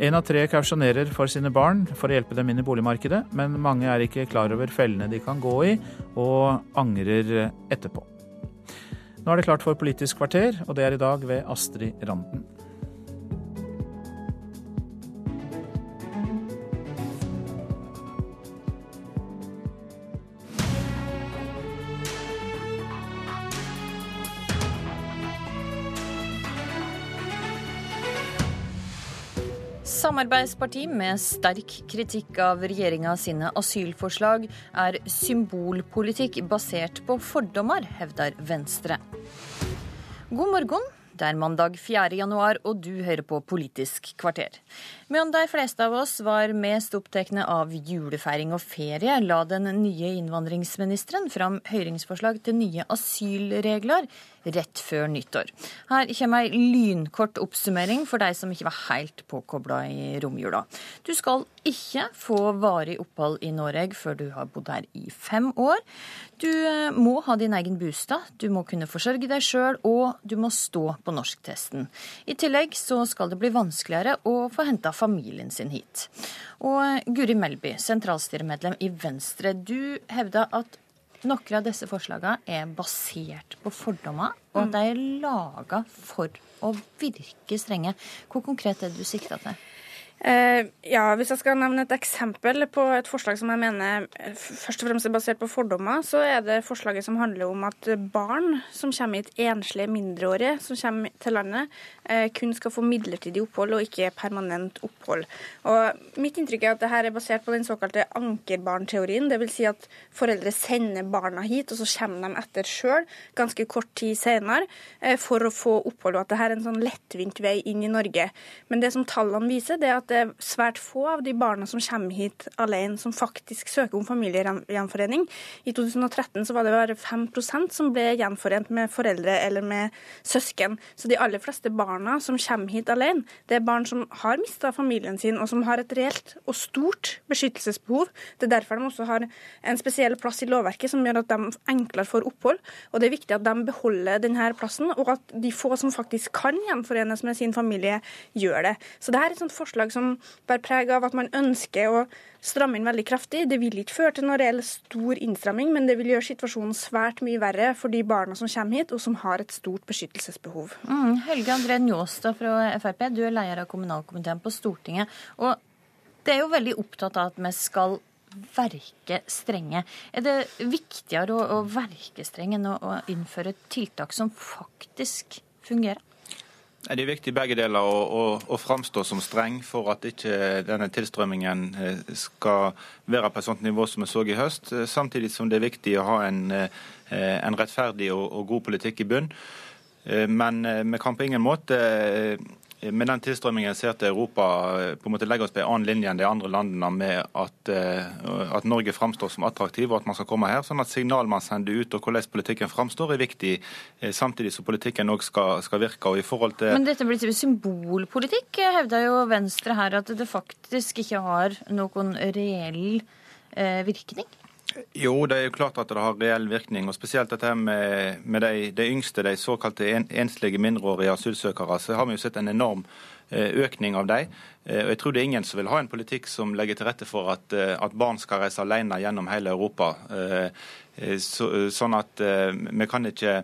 En av tre kausjonerer for sine barn for å hjelpe dem inn i boligmarkedet, men mange er ikke klar over fellene de kan gå i, og angrer etterpå. Nå er det klart for Politisk kvarter, og det er i dag ved Astrid Randen. Samarbeidsparti med sterk kritikk av regjeringa sine asylforslag er symbolpolitikk basert på fordommer, hevder Venstre. God morgen. Det er mandag 4. januar, og du hører på Politisk kvarter. Medan de fleste av oss var mest opptatt av julefeiring og ferie, la den nye innvandringsministeren fram høringsforslag til nye asylregler rett før nyttår. Her kommer ei lynkort oppsummering for de som ikke var helt påkobla i romjula. Du skal ikke få varig opphold i Norge før du har bodd her i fem år. Du eh, må ha din egen bostad, du må kunne forsørge deg sjøl, og du må stå på norsktesten. I tillegg så skal det bli vanskeligere å få henta familien sin hit. Og Guri Melby, sentralstyremedlem i Venstre, du hevder at noen av disse forslagene er basert på fordommer, og at de er laga for å virke strenge. Hvor konkret er det du sikter til? Eh, ja, Hvis jeg skal nevne et eksempel på et forslag som jeg mener eh, først og fremst er basert på fordommer, så er det forslaget som handler om at barn som kommer hit enslige mindreårige som kommer til landet, eh, kun skal få midlertidig opphold og ikke permanent opphold. Og Mitt inntrykk er at dette er basert på den såkalte ankerbarnteorien. Dvs. Si at foreldre sender barna hit, og så kommer de etter sjøl ganske kort tid senere for å få opphold, og at dette er en sånn lettvint vei inn i Norge. Men det som tallene viser, det er at det er svært få av de barna som kommer hit alene, som faktisk søker om familiegjenforening. I 2013 så var det bare 5% som ble gjenforent med foreldre eller med søsken. Så de aller fleste barna som kommer hit alene, det er barn som har mista familien sin, og som har et reelt og stort beskyttelsesbehov. Det er derfor de også har en spesiell plass i lovverket som gjør at de enklere får opphold. Og det er viktig at de beholder denne plassen, og at de få som faktisk kan gjenforenes med sin familie, gjør det. Så det er et sånt forslag som som bærer preg av at man ønsker å stramme inn veldig kraftig. Det vil ikke føre til noe reell stor innstramming, men det vil gjøre situasjonen svært mye verre for de barna som kommer hit, og som har et stort beskyttelsesbehov. Mm, Helge André Njåstad fra Frp, du er leder av kommunalkomiteen på Stortinget. og det er jo veldig opptatt av at vi skal verke strenge. Er det viktigere å, å verke streng enn å, å innføre tiltak som faktisk fungerer? Det er viktig begge deler å, å, å, framstå som streng for at ikke denne tilstrømmingen eh, skal være på et sånt nivå som vi så i høst. Eh, samtidig som det er viktig å ha en, eh, en rettferdig og, og god politikk i bunn. Men vi kan på ingen måte med den tilstrømmingen ser til Europa eh, på en måte legger oss på en annen linje enn de andre landene med at, eh, at, Norge framstår som attraktiv og at man skal komme her. sånn at Signal man sender ut og hvordan politikken framstår er viktig, eh, samtidig som politikken òg skal, skal, virke. og i forhold til... Men dette blir symbolpolitikk, hevda jo Venstre her, at det faktisk ikke har noen reell eh, virkning? Jo, det er jo klart at det har reell virkning. og Spesielt dette med, med de, de, yngste, de såkalte en, enslige mindreårige asylsøkere. Så har vi jo sett en enorm eh, økning av dem. Eh, og Jeg tror det er ingen som vil ha en politikk som legger til rette for at, eh, at barn skal reise alene gjennom hele Europa. Så, sånn at vi kan ikke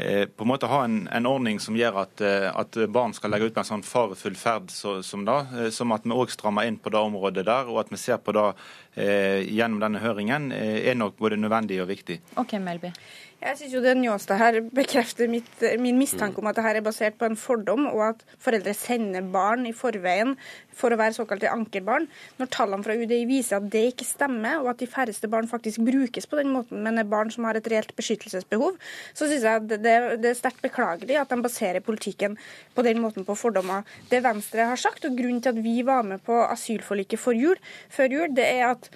på en måte ha en, en ordning som gjør at, at, barn skal legge ut på en sånn farefull ferd så, som da, som at vi òg strammer inn på det området der, og at vi ser på det eh, gjennom denne høringen, eh, er nok både nødvendig og viktig. Ok, Melby. Jeg syns jo det Njåstad her bekrefter mitt, min mistanke om at dette er basert på en fordom, og at foreldre sender barn i forveien for å være såkalte ankerbarn. Når tallene fra UDI viser at det ikke stemmer, og at de færreste barn faktisk brukes på den måten, men er barn som har et reelt beskyttelsesbehov, så syns jeg det, det er sterkt beklagelig at de baserer politikken på den måten på fordommer. Det Venstre har sagt, og grunnen til at vi var med på asylforliket før jul, det er at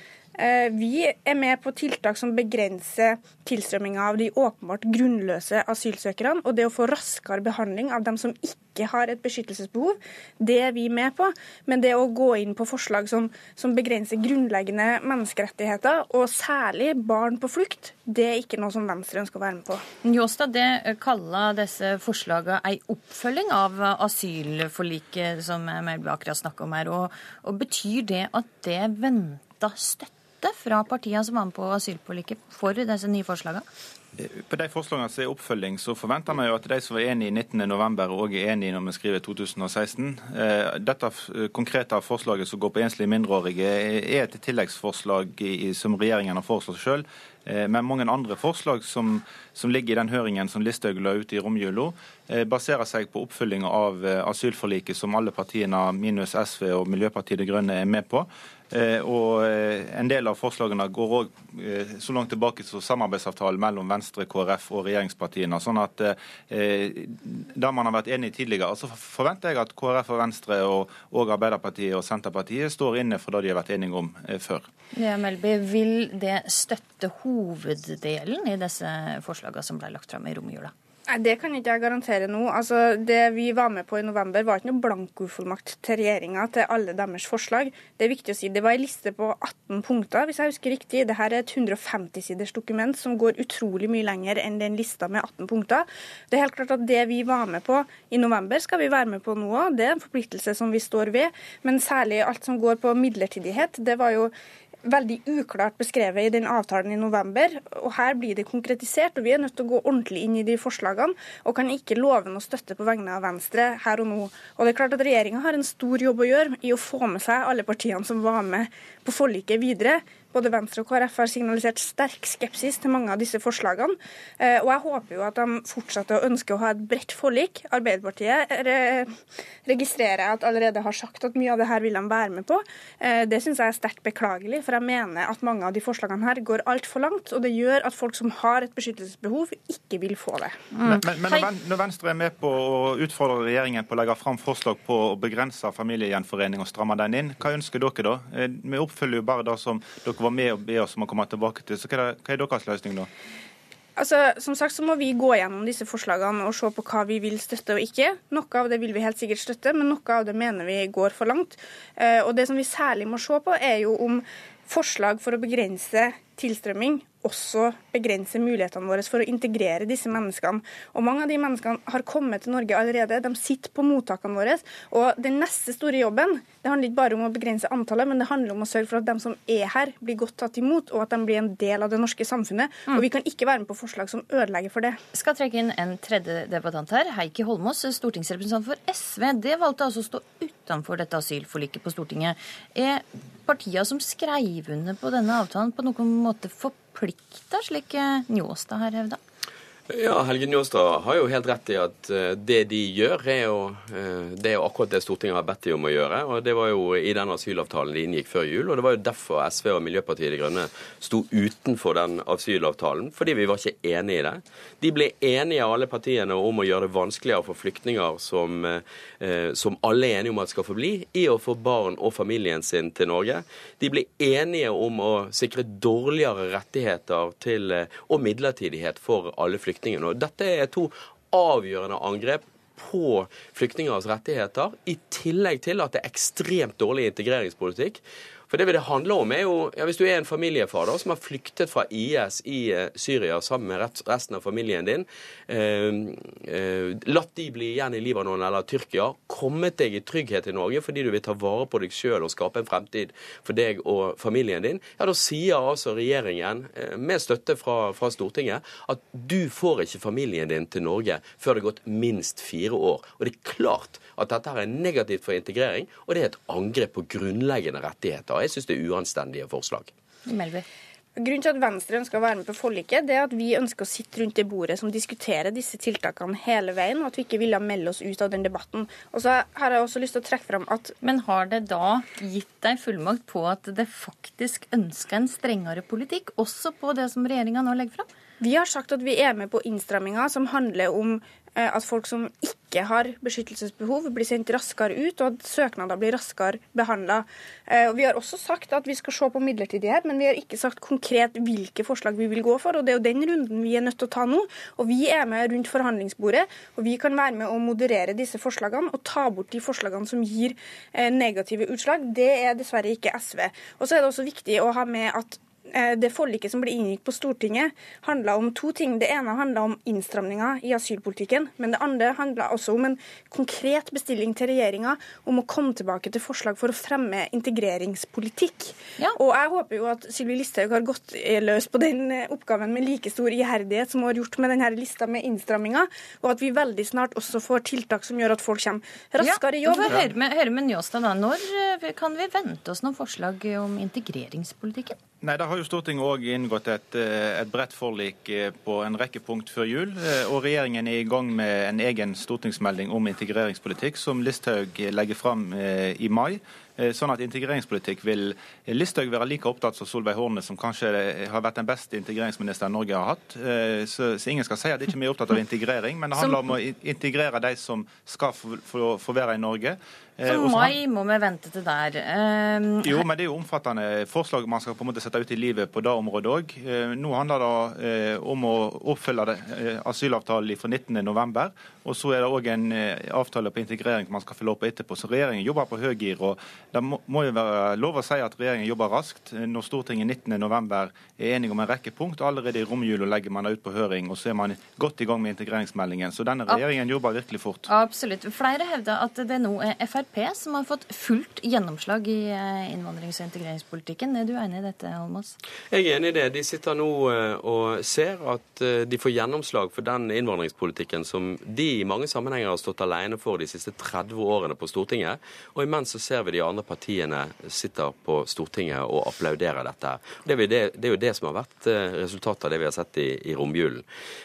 vi er med på tiltak som begrenser tilstrømminga av de åpenbart grunnløse asylsøkerne. Og det å få raskere behandling av dem som ikke har et beskyttelsesbehov, det er vi med på. Men det å gå inn på forslag som, som begrenser grunnleggende menneskerettigheter, og særlig barn på flukt, det er ikke noe som Venstre ønsker å være med på. Njåstad, det kaller disse forslagene ei oppfølging av asylforliket som Melby akkurat snakka om her. Og, og betyr det at det venter støtte? Støtte fra partiene som var med på asylforliket for disse nye forslagene? På de forslagene som er oppfølging, så forventer vi jo at de som var enige 19.11. òg er enige når vi skriver 2016. Eh, dette konkrete forslaget som går på enslige mindreårige, er et tilleggsforslag som regjeringen har foreslått sjøl. Eh, men mange andre forslag som, som, ligger i den høringen som Listhaug la ut i romjula, eh, baserer seg på oppfølging av asylforliket som alle partiene minus SV og Miljøpartiet De Grønne er med på. Eh, og eh, En del av forslagene går òg eh, så langt tilbake som samarbeidsavtalen mellom Venstre, KrF og regjeringspartiene. sånn at Der man har vært enige tidligere, så forventer jeg at KrF og Venstre og, og Arbeiderpartiet og Senterpartiet står inne for det de har vært enige om før. Ja, Melby, Vil det støtte hoveddelen i disse forslagene som ble lagt fram i romjula? Nei, Det kan ikke jeg garantere nå. Altså, Det vi var med på i november, var ikke noe blankofullmakt til regjeringa til alle deres forslag. Det er viktig å si. Det var en liste på 18 punkter, hvis jeg husker riktig. Dette er et 150-siders dokument som går utrolig mye lenger enn den lista med 18 punkter. Det er helt klart at det vi var med på i november, skal vi være med på nå òg. Det er en forpliktelse som vi står ved. Men særlig alt som går på midlertidighet. Det var jo veldig uklart beskrevet i den avtalen i november. og Her blir det konkretisert, og vi er nødt til å gå ordentlig inn i de forslagene. Og kan ikke love noe støtte på vegne av Venstre her og nå. Og det er klart at Regjeringa har en stor jobb å gjøre i å få med seg alle partiene som var med på forliket videre. Både Venstre og KrF har signalisert sterk skepsis til mange av disse forslagene. Eh, og jeg håper jo at de fortsetter å ønske å ha et bredt forlik. Arbeiderpartiet registrerer at allerede har sagt at mye av det her vil de være med på. Eh, det syns jeg er sterkt beklagelig, for jeg mener at mange av de forslagene her går altfor langt. Og det gjør at folk som har et beskyttelsesbehov, ikke vil få det. Mm. Men, men, når Venstre er med på å utfordre regjeringen på å legge fram forslag på å begrense familiegjenforening og stramme den inn, hva ønsker dere da? Eh, vi oppfyller jo bare det som dere var med og be oss om å komme tilbake til. Så hva er, hva er deres løsning da? Altså, som sagt så må vi gå gjennom disse forslagene og se på hva vi vil støtte og ikke. Noe av det vil vi helt sikkert støtte, men noe av det mener vi går for langt. Eh, og Det som vi særlig må se på, er jo om forslag for å begrense tilstrømming også begrenser mulighetene våre for å integrere disse menneskene. Og Mange av de menneskene har kommet til Norge allerede. De sitter på mottakene våre. Og Den neste store jobben det handler ikke bare om å begrense antallet, men det handler om å sørge for at de som er her, blir godt tatt imot, og at de blir en del av det norske samfunnet. Mm. Og Vi kan ikke være med på forslag som ødelegger for det. Skal trekke inn en tredje debattant her. Heikki Holmås, stortingsrepresentant for SV. Det valgte altså å stå utenfor dette asylforliket på Stortinget. Er partiene som skrev under på denne avtalen, på noen måte forplikta, slik Njåstad har hevda? Ja, Helge Njåstad har jo helt rett i at eh, det de gjør, er jo, eh, det er jo akkurat det Stortinget har bedt dem om å gjøre. og Det var jo i den asylavtalen de inngikk før jul. og Det var jo derfor SV og Miljøpartiet De Grønne sto utenfor den asylavtalen. Fordi vi var ikke enig i det. De ble enige, alle partiene, om å gjøre det vanskeligere for flyktninger som, eh, som alle er enige om at skal få bli, i å få barn og familien sin til Norge. De ble enige om å sikre dårligere rettigheter til, og midlertidighet for alle flyktninger flyktningene. Og dette er to avgjørende angrep på flyktningers rettigheter, i tillegg til at det er ekstremt dårlig integreringspolitikk. For det det handler om er jo, ja, Hvis du er en familiefar da, som har flyktet fra IS i uh, Syria sammen med resten av familien din, eh, eh, latt de bli igjen i Libanon eller Tyrkia, kommet deg i trygghet i Norge fordi du vil ta vare på deg sjøl og skape en fremtid for deg og familien din, ja, da sier altså regjeringen, med støtte fra, fra Stortinget, at du får ikke familien din til Norge før det har gått minst fire år. Og det er klart at dette er negativt for integrering, og det er et angrep på grunnleggende rettigheter. Jeg syns det er uanstendige forslag. Melby. Grunnen til at Venstre ønsker å være med på forliket, det er at vi ønsker å sitte rundt det bordet som diskuterer disse tiltakene hele veien, og at vi ikke ville melde oss ut av den debatten. Og så har jeg også lyst til å trekke fram at Men har det da gitt deg fullmakt på at det faktisk ønsker en strengere politikk, også på det som regjeringa nå legger fram? Vi har sagt at vi er med på innstramminga som handler om Eh, at folk som ikke har beskyttelsesbehov, blir sendt raskere ut, og at søknader blir raskere behandla. Eh, vi har også sagt at vi skal se på midlertidighet, men vi har ikke sagt konkret hvilke forslag vi vil gå for. og Det er jo den runden vi er nødt til å ta nå. og Vi er med rundt forhandlingsbordet, og vi kan være med å moderere disse forslagene og ta bort de forslagene som gir eh, negative utslag. Det er dessverre ikke SV. Og så er det også viktig å ha med at det forliket som ble inngikk på Stortinget, handla om to ting. Det ene handla om innstramninger i asylpolitikken, men det andre handla også om en konkret bestilling til regjeringa om å komme tilbake til forslag for å fremme integreringspolitikk. Ja. Og jeg håper jo at Sylvi Listhaug har gått løs på den eh, oppgaven med like stor iherdighet som hun har gjort med denne lista med innstramninger, og at vi veldig snart også får tiltak som gjør at folk kommer raskere i jobb. Ja, høre med, høre med Njåstad da. Når eh, kan vi vente oss noen forslag om integreringspolitikken? Nei, Da har jo Stortinget òg inngått et, eh, et bredt forlik eh, på en rekke punkt før jul. Eh, og regjeringen er i gang med en egen stortingsmelding om integreringspolitikk, som Listhaug legger fram i mai. Sånn at integreringspolitikk vil Listhaug være like opptatt som Solveig Horne, som kanskje har vært den beste integreringsministeren Norge har hatt. Så, så ingen skal si at ikke ikke er opptatt av integrering, men det handler om å integrere de som skal få, få, få være i Norge. Så eh, mai må vi vente til der. Um, jo, men det er jo omfattende forslag man skal på en måte sette ut i livet på det området òg. Nå handler det om å oppfylle det, asylavtalen fra 19.11. Og så er det òg en avtale på integrering man skal følge opp etterpå. Så regjeringen jobber på høygir. Og det må, må, jo være lov å si at regjeringen jobber raskt. Når Stortinget 19.11 er enige om en rekke punkt, allerede i romjula legger man det ut på høring, og så er man godt i gang med integreringsmeldingen. Så denne regjeringen jobber virkelig fort. Absolutt. Flere hevder at det nå er Frp Frp som har fått fullt gjennomslag i eh, innvandrings- og integreringspolitikken. Er du enig i dette, Holmås? Jeg er enig i det. De sitter nå eh, og ser at eh, de får gjennomslag for den innvandringspolitikken som de i mange sammenhenger har stått alene for de siste 30 årene på Stortinget. Og imens så ser vi de andre partiene sitter på Stortinget og applauderer dette. Det er, det, det er jo det som har vært resultatet av det vi har sett i, i romjulen.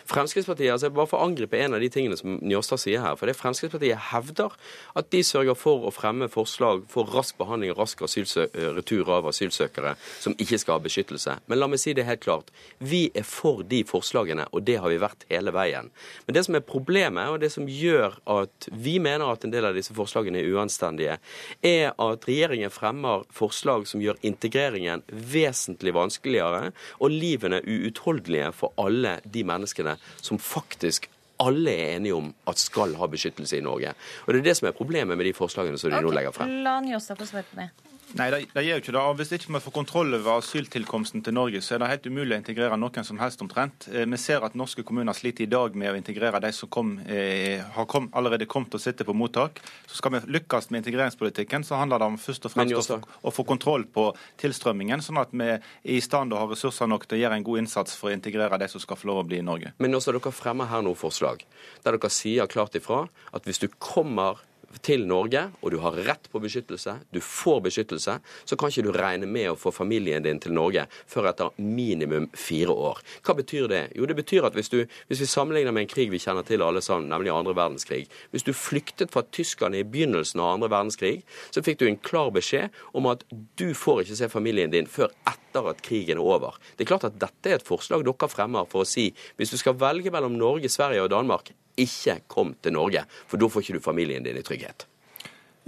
Fremskrittspartiet, altså Bare for å angripe en av de tingene som Njåstad sier her. for det Fremskrittspartiet hevder at de sørger for å fremme forslag for rask behandling og rask retur av asylsøkere som ikke skal ha beskyttelse. Men la meg si det helt klart. Vi er for de forslagene, og det har vi vært hele veien. Men det som er problemet, og det som gjør at vi mener at en del av disse forslagene er uanstendige, er at regjeringen fremmer forslag som gjør integreringen vesentlig vanskeligere og livene uutholdelige for alle de menneskene som faktisk alle er enige om at skal ha beskyttelse i Norge. Og Det er det som er problemet med de forslagene som de okay. nå legger frem. La Njåstad få svare på det. Nei, det, det gjør jo ikke det. Hvis ikke vi får kontroll over asyltilkomsten til Norge, så er det helt umulig å integrere noen som helst omtrent. Eh, vi ser at norske kommuner sliter i dag med å integrere de som kom, eh, har kom, allerede kommet og sitter på mottak. Så skal vi lykkes med integreringspolitikken, så handler det om først og fremst å, å, få kontroll på tilstrømmingen, sånn at vi er i stand til å ha ressurser nok til å gjøre en god innsats for å integrere de som skal få lov å bli i Norge. Men også dere fremmer her noen forslag der dere sier klart ifra at hvis du kommer til Norge, og du har rett på beskyttelse, du får beskyttelse, så kan ikke du regne med å få familien din til Norge før etter minimum fire år. Hva betyr det? Jo, det betyr at hvis, du, hvis vi sammenligner med en krig vi kjenner til alle sammen, nemlig andre verdenskrig Hvis du flyktet fra tyskerne i begynnelsen av andre verdenskrig, så fikk du en klar beskjed om at du får ikke se familien din før etter at krigen er over. Det er klart at dette er et forslag dere fremmer for å si hvis du skal velge mellom Norge, Sverige og Danmark, ikke kom til Norge, for da får ikke du familien din i trygghet.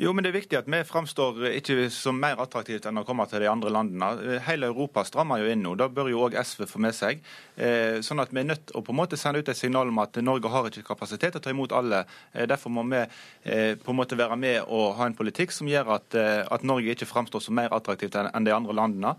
Jo, men Det er viktig at vi framstår ikke som mer attraktivt enn å komme til de andre landene. Hele Europa strammer jo inn nå. Da bør jo òg SV få med seg. Eh, sånn at Vi er nødt til å på en måte sende ut et signal om at Norge har ikke kapasitet til å ta imot alle. Eh, derfor må vi eh, på en måte være med og ha en politikk som gjør at, Norge ikke framstår som mer attraktivt enn de andre landene.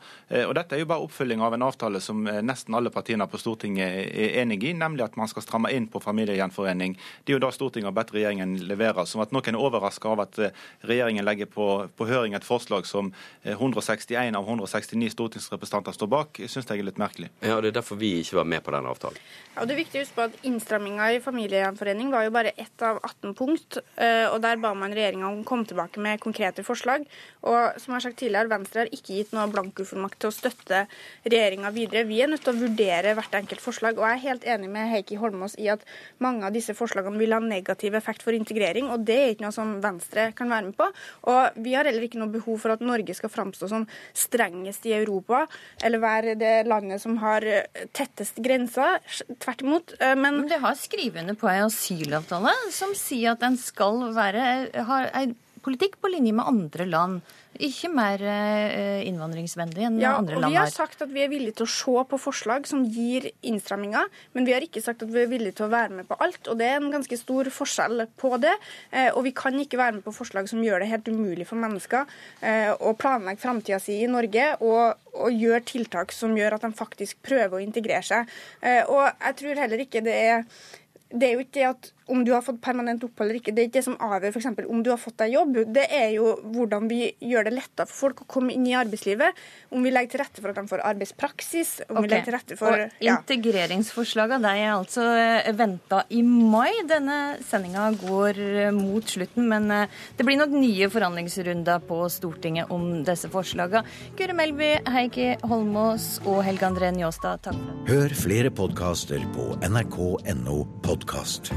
Og Dette er jo bare oppfylling av en avtale som nesten alle partiene på Stortinget er enig i, nemlig at man skal stramme inn på familiegjenforening. Det er jo da Stortinget har bedt regjeringen levere. Som at noen er overraska av at regjeringen legger på, på, høring et forslag som 161 eh, av 169 stortingsrepresentanter står bak, syns jeg er litt merkelig. Ja, og Det er derfor vi ikke var med på den avtalen. Ja, og det er viktig å huske på at Innstramminga i familiegjenforening var jo bare ett av 18 punkt. Eh, og Der ba man regjeringa om å komme tilbake med konkrete forslag. Og som jeg har sagt tidligere, Venstre har ikke gitt noe blankofullmakt til å støtte regjeringa videre. Vi er nødt til å vurdere hvert enkelt forslag. Og jeg er helt enig med Heikki Holmås i at mange av disse forslagene vil ha negativ effekt for integrering, og det er ikke noe som Venstre kan være med på. Og vi har heller ikke noe behov for at Norge skal framstå som strengest i Europa, eller være det landet som har tettest grenser. Tvert imot. Men, men Det har skrivende på en asylavtale som sier at den skal være, ha en politikk på linje med andre land. Ikke mer eh, innvandringsvennlig enn ja, andre land har. Vi har sagt at vi er villige til å se på forslag som gir innstramminger, men vi har ikke sagt at vi er villige til å være med på alt. og Det er en ganske stor forskjell på det. Eh, og vi kan ikke være med på forslag som gjør det helt umulig for mennesker eh, å planlegge framtida si i Norge og, og gjøre tiltak som gjør at de faktisk prøver å integrere seg. Og jeg tror heller ikke det er det er jo ikke det at om du har fått permanent opphold eller ikke, det er ikke det som avgjør f.eks. om du har fått deg jobb. Det er jo hvordan vi gjør det lettere for folk å komme inn i arbeidslivet. Om vi legger til rette for at de får arbeidspraksis. om okay. vi legger til rette for... Og ja. Integreringsforslagene er altså eh, venta i mai. Denne sendinga går eh, mot slutten, men eh, det blir nok nye forhandlingsrunder på Stortinget om disse forslagene. Guri Melby, Heikki Holmås og Helge André Njåstad, takk for det. Hør flere podkaster på nrk.no podkast.